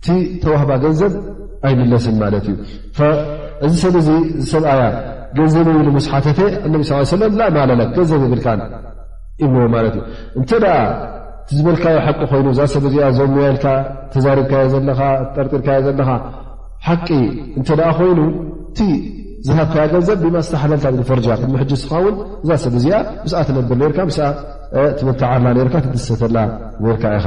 S1: እቲ ተዋህባ ገንዘብ ኣይምለስን ማለት እዩ እዚ ሰብ እዚ ዝሰብኣያ ገንዘብ ይብሉ ምስ ሓተተ እነቢ ስ ሰለም ላ ማለለክ ገንዘብ ይብልካ ይብልዎ ማለት እዩ እንተ ደኣ እቲ ዝበልካዮ ሓቂ ኮይኑ እዛ ሰብ እዚኣ ዞሙያ ኢልካ ተዛሪብካዮ ዘለኻ ጠርጢርካዮ ዘለኻ ሓቂ እንተ ደኣ ኮይኑ እቲ ዝሃብካያ ገንዘብ ብማስተሓለልታ ፈርጃ ክሚ ሕጂ ስኻ ውን እዛ ሰብ እዚኣ ምስኣ ትነብር ርካ ምስ ትምትዓላ ርካ ትድሰተላ ርካ ኢኻ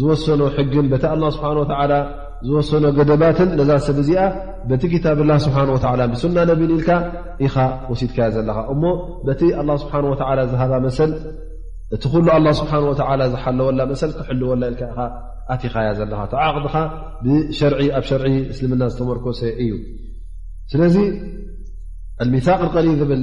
S1: ዝወሰኖ ሕግን በቲ ኣላ ስብሓን ወተዓላ ዝወሰኖ ገደባትን ነዛ ሰብ እዚኣ በቲ ክታብላ ስብሓን ወላ ብሱና ነቢን ኢልካ ኢኻ ወሲድካያ ዘለኻ እሞ በቲ ኣላ ስብሓን ወተዓላ ዝሃባ መሰል እቲ ኩሉ ኣላ ስብሓን ወተዓላ ዝሓለወላ መሰል ክሕልወላ ኢልካ ኢኻ ኣቲኻያ ዘለኻ ተዓቕድኻ ብሸርዒ ኣብ ሸርዒ እስልምና ዝተመርኮሰ እዩ ስለዚ ኣልሚታቅ ቀሊል ዝብል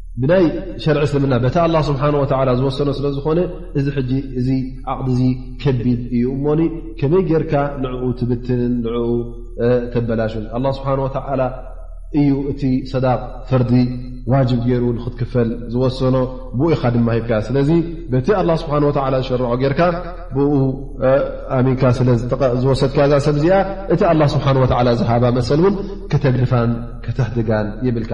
S1: ብናይ ሸርዒ እስልምና በቲ ኣላ ስብሓን ወላ ዝወሰኖ ስለ ዝኾነ እዚ ሕጂ እዚ ዓቕዲ እዚ ከቢድ እዩ እሞኒ ከመይ ጌርካ ንዕኡ ትብትንን ንኡ ተበላሹን ኣላ ስብሓን ወተዓላ እዩ እቲ ሰዳቅ ፈርዲ ዋጅብ ገይሩ ንክትክፈል ዝወሰኖ ብኡ ኢኻ ድማ ሂብካ ስለዚ በቲ ኣላ ስብሓን ወላ ዝሸርዖ ጌርካ ብኡ ኣሚንካ ስለዝወሰድካ እዛ ሰብ እዚኣ እቲ ኣላ ስብሓን ወላ ዝሃባ መሰል እውን ክተግድፋን ከተሕድጋን ይብልካ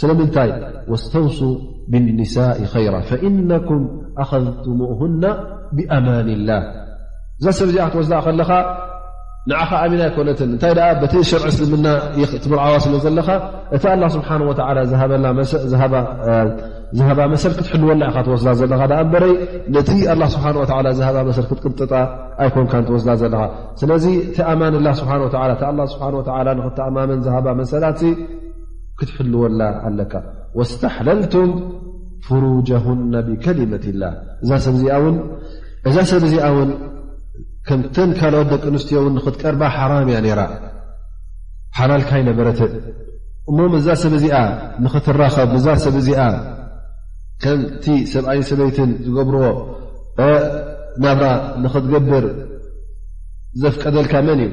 S1: ስለምንታይ ወስተውሱ ብኒሳء ኸይራ ፈኢነኩም ኣኸዝትሙኡና ብኣማን ላህ እዛ ሰብ እዚኣ ክትወስዳ ከለኻ ንዓኻ ኣሚና ኣይኮነትን እንታይ ደኣ በቲ ሽርዒ እስልምና ትምርዓዋ ስለ ዘለኻ እቲ ኣላ ስብሓን ወተላ ዝሃባ መሰል ክትሕልወላ ኢኻ ትወስዳ ዘለኻ ኣ በረይ ነቲ ኣላ ስብሓ ወ ዝሃባ መሰል ክትቅንጥጣ ኣይኮንካ ትወስዳ ዘለኻ ስለዚ እቲ ኣማን ላ ስብሓ ወላ እቲ ኣላ ስብሓ ወላ ንክተኣማመን ዝሃባ መሰላት ክትሕልወላ ኣለካ ወስተሓለልቱም ፍሩጀሁና ብከሊመት ላ እዛ ሰብ እዚኣ ውን ከምተን ካልኦት ደቂ ኣንስትዮ ን ንክትቀርባ ሓራም እያ ነራ ሓላልካ ይነበረት እሞ እዛ ሰብ እዚኣ ንክትራኸብ እዛ ሰብ እዚኣ ከምቲ ሰብኣይን ሰበይትን ዝገብርዎ ናብራ ንክትገብር ዘፍቀደልካ መን እዩ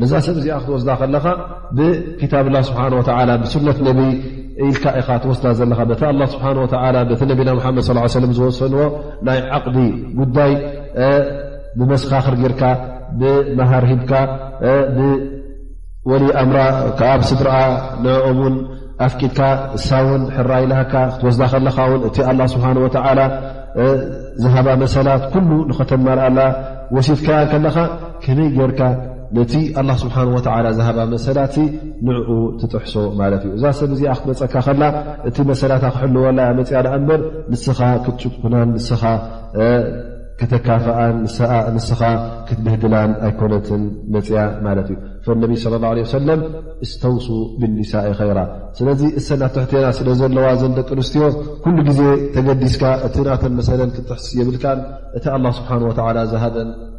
S1: ነዛ ሰብ እዚኣ ክትወስዳ ከለኻ ብክታብ ላ ስብሓ ወላ ብሱነት ነቢ ኢልካ ኢኻ ትወስዳ ዘለኻ በቲ ኣላ ስብሓ ወላ በቲ ነቢና ሓመድ ስ ሰለም ዝወሰንዎ ናይ ዓቕዲ ጉዳይ ብመስኻኽር ጌርካ ብመሃር ሂብካ ብወልይ ኣምራ ከዓ ብስድርኣ ንኦም ውን ኣፍቂድካ እሳውን ሕራ ኢልሃካ ክትወስዳ ከለኻ ውን እቲ ኣላ ስብሓ ወላ ዝሃባ መሰላት ኩሉ ንኸተመርኣላ ወሲትካያ ከለኻ ከመይ ጌርካ ነቲ ኣላ ስብሓን ወተዓላ ዝሃባ መሰላት ንዕኡ ትጥሕሶ ማለት እዩ እዛ ሰብ እዚኣ ክትመፀካ ከላ እቲ መሰላታ ክሕልወላ እያ መፅኣ ዳኣ እምበር ንስኻ ክትጭኩናን ንስኻ ከተካፍኣን ንስኻ ክትብህግላን ኣይኮነትን መፅኣ ማለት እዩ ፈነቢ ስለ ላ ለ ሰለም እስተውሱ ብኒሳኢ ኸይራ ስለዚ እሰና ትሕቴና ስለ ዘለዋ ዘን ደቂ ኣንስትዮ ኩሉ ግዜ ተገዲስካ እቲ ናተን መሰለን ክትጥሕስ የብልካን እቲ ኣላ ስብሓን ወተዓላ ዝሃበን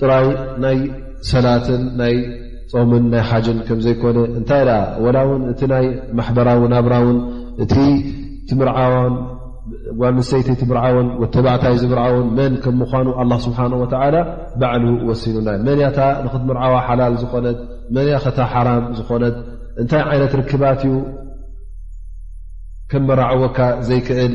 S1: ጥራይ ናይ ሰላትን ናይ ፆምን ናይ ሓጅን ከምዘይኮነ እንታይ ደኣ ወላ እውን እቲ ናይ ማሕበራዊ ናብራ ውን እቲ ትምርዓዋን ጓል ንሰይቲ ትምርዓውን ወተባዕታይ ዝምርዓውን መን ከም ምኳኑ ኣላ ስብሓን ወተዓላ ባዕሉ ወሲኑና ዩ መን ያታ ንክትምርዓዋ ሓላል ዝኾነት መን ያ ከታ ሓራም ዝኾነት እንታይ ዓይነት ርክባት እዩ ከመራዕወካ ዘይክእል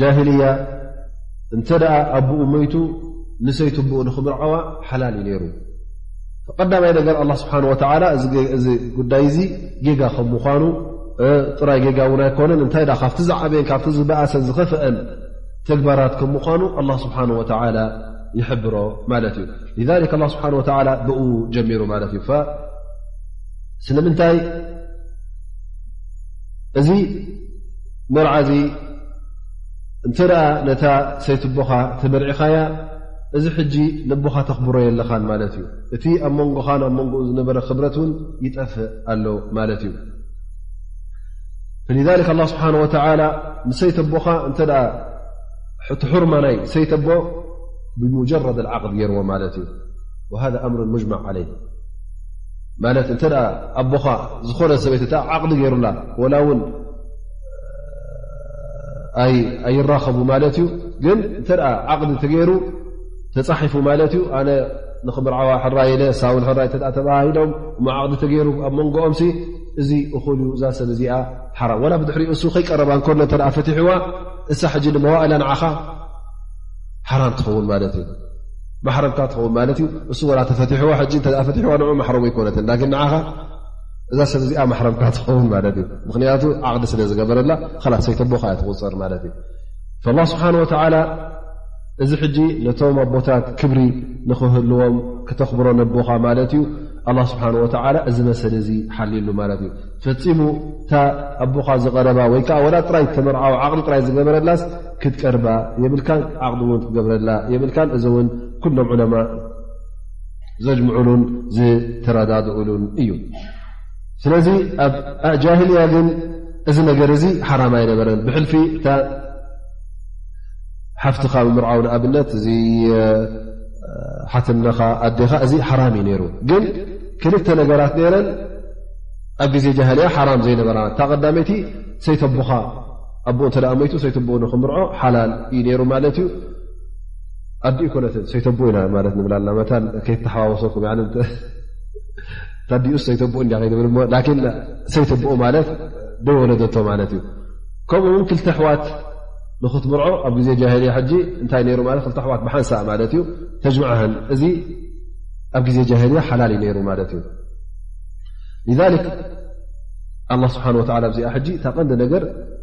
S1: ጃሂልያ እንተ ደኣ ኣቦኡ ሞይቱ ንሰይት ኣቦኡ ንኽምርዓዋ ሓላል እዩ ነይሩ ቀዳማይ ነገር ኣላ ስብሓን ወተዓላ እዚ ጉዳይ እዚ ጌጋ ከም ምኳኑ ጥራይ ጌጋ እውን ኣይኮነን እንታይ ደ ካብቲ ዝዓበየን ካብቲ ዝበእሰን ዝኸፍአን ተግባራት ከም ምኳኑ ኣላ ስብሓን ወተዓላ ይሕብሮ ማለት እዩ ሊክ ኣላ ስብሓን ወተዓላ ብኡ ጀሚሩ ማለት እዩ ስለምንታይ እዚ መርዓዚ እንተ ነታ ሰይትቦኻ ተመርዒኻያ እዚ ሕጂ ንቦኻ ተኽብሮ የለኻን ማለት እዩ እቲ ኣብ መንጎኻ ኣብ መንጎ ዝነበረ ክብረት እውን ይጠፍእ ኣሎ ማለት እዩ ذ ه ስብሓ ወ ንሰይተቦኻ እተ ቲ ሕርማ ናይ ሰይተቦ ብሙጀረድ ዓቅድ ገይርዎ ማለት እዩ ሃ ኣምር ሙጅማዕ ዓለ ማለት እተ ኣቦኻ ዝኾነ ሰበይት ዓቅዲ ገይሩላ ላ ውን ኣይራኸቡ ማለት እዩ ግን እንተ ዓቕዲ ተገይሩ ተፃሒፉ ማለት እዩ ኣነ ንክምርዓዋ ሕራ ኢለ ሳውን ሕራ ተባሂሎም እሞ ዓቕዲ ተገይሩ ኣብ መንጎኦም እዚ እኹል እዩ እዛ ሰብ እዚኣ ሓራ ዋላ ብድሕሪ እሱ ከይቀረባ እንከሎ እተ ፈትሕዋ እሳ ሕጂ ንመዋእላ ንዓኻ ሓራም ትኸውን ማለት እዩ ማሕረምካ ትኸውን ማለት እዩ እሱ ወላ ተፈትሕዋ ሕጂ ፈትሕዋ ን ማሕረሙ ኣይኮነትን ን ንዓኻ እዛ ሰብ እዚኣ ማሕረምካ ትኸውን ማለት እዩ ምክንያቱ ዓቕዲ ስለ ዝገበረላ ላስ ሰይተቦካ እያ ትቁፅር ማለት እዩ ላ ስብሓን ወተላ እዚ ሕጂ ነቶም ኣቦታት ክብሪ ንክህልዎም ክተኽብሮ ነቦኻ ማለት እዩ ኣላ ስብሓን ወተላ እዚ መሰሊ እዚ ሓልሉ ማለት እዩ ፈፂሙ እታ ኣቦኻ ዝቐረባ ወይ ከዓ ወላ ጥራይ ተመርዓዊ ዓቕዲ ጥራይ ዝገበረላስ ክትቀርባ የብልካን ዓቕዲ እውን ክትገብረላ የብልካን እዚ እውን ኩሎም ዕለማ ዘጅምዕሉን ዝተረዳድእሉን እዩ ስለዚ ኣብ ጃሂልያ ግን እዚ ነገር እዚ ሓራማ ኣይነበረን ብሕልፊ እታ ሓፍትኻ ብምርዓው ንኣብነት እዚ ሓትነኻ ኣዴኻ እዚ ሓራም እዩ ነይሩ ግን ክልተ ነገራት ነይረን ኣብ ግዜ ጃሃልያ ሓራም ዘይነበራ እታ ቀዳመይቲ ሰይተቦኻ ኣቦኡ እተ ሞይቱ ሰይተቦኡ ንክምርዖ ሓላል እዩ ነይሩ ማለት እዩ ኣዲኡ ኮነት ሰይተቦ ኢና ማለት ንብላ ና መታ ከይተሓዋወሰኩም ታዲኡስ ሰይተቦ እን ከይንብል ሞ ላኪን ሰይተቦኡ ማለት ደይ ወለደቶ ማለት እዩ ከምኡ ውን ክልተ ኣሕዋት ንክትምርዖ ኣብ ግዜ ጃሂልያ ሕጂ እንታይ ነይሩ ማለት ክልተ ኣሕዋት ብሓንሳእ ማለት እዩ ተጅምዕሃን እዚ ኣብ ግዜ ጃሂልያ ሓላል እዩ ነይሩ ማለት እዩ ሊክ ኣላ ስብሓን ወላ እዚኣ ሕጂ እታ ቀንዲ ነገር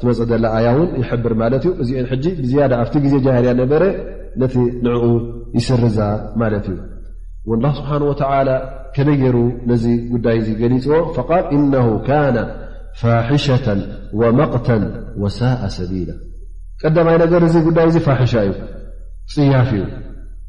S1: ትመፅእ ዘላ ኣያ እውን ይሕብር ማለት እዩ እዚኦን ሕጂ ብዝያዳ ኣብቲ ግዜ ጃህልያ ነበረ ነቲ ንዕኡ ይስርዛ ማለት እዩ ላ ስብሓን ወተላ ከመይ ገይሩ ነዚ ጉዳይ እዚ ገሊፅዎ ፈቃል እነ ካነ ፋሒሸة ወመቕተ ወሳء ሰቢላ ቀዳማይ ነገር እዚ ጉዳይ እዚ ፋሒሻ እዩ ፅያፍ እዩ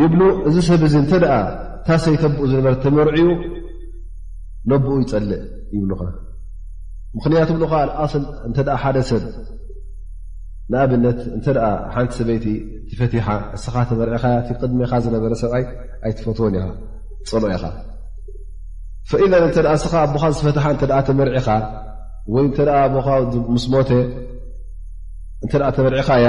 S1: ይብሉ እዚ ሰብ እዚ እንተ ታሰይተብኡ ዝነበረ ተመርዕዩ ነብኡ ይፀልእ ይብሉኻ ምኽንያት ብሉካ ኣስል እንተ ሓደ ሰብ ንኣብነት እንተ ሓንቲ ሰበይቲ ትፈትሓ እስኻ ተመርዕኻያ እቲ ቅድሜኻ ዝነበረ ሰብኣይ ኣይትፈትዎን ኢኻ ፀልኦ ኢኻ ፈኢለ እተ እስኻ ኣቦኻ ዝፈትሓ እተ ተመርዕኻ ወይ እተ ኣቦኻ ምስ ሞተ እተ ተመርዕኻ እያ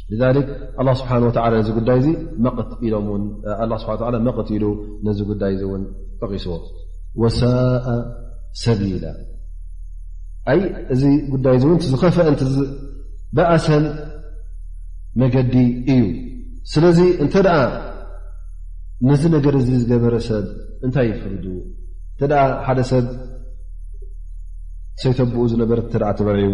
S1: ذ ኣ ስብሓ ነዚ ጉዳይ እ መቕት ኢሉ ነዚ ጉዳይ እ ውን ጠቒስዎ ወሳء ሰቢላ ኣይ እዚ ጉዳይ እ ውን ዝኸፈአ በእሰን መገዲ እዩ ስለዚ እንተ ኣ ነዚ ነገር እዚ ዝገበረ ሰብ እንታይ ይፍርዱ እተ ሓደ ሰብ ሰይተብኡ ዝነበረ ተበርዒቡ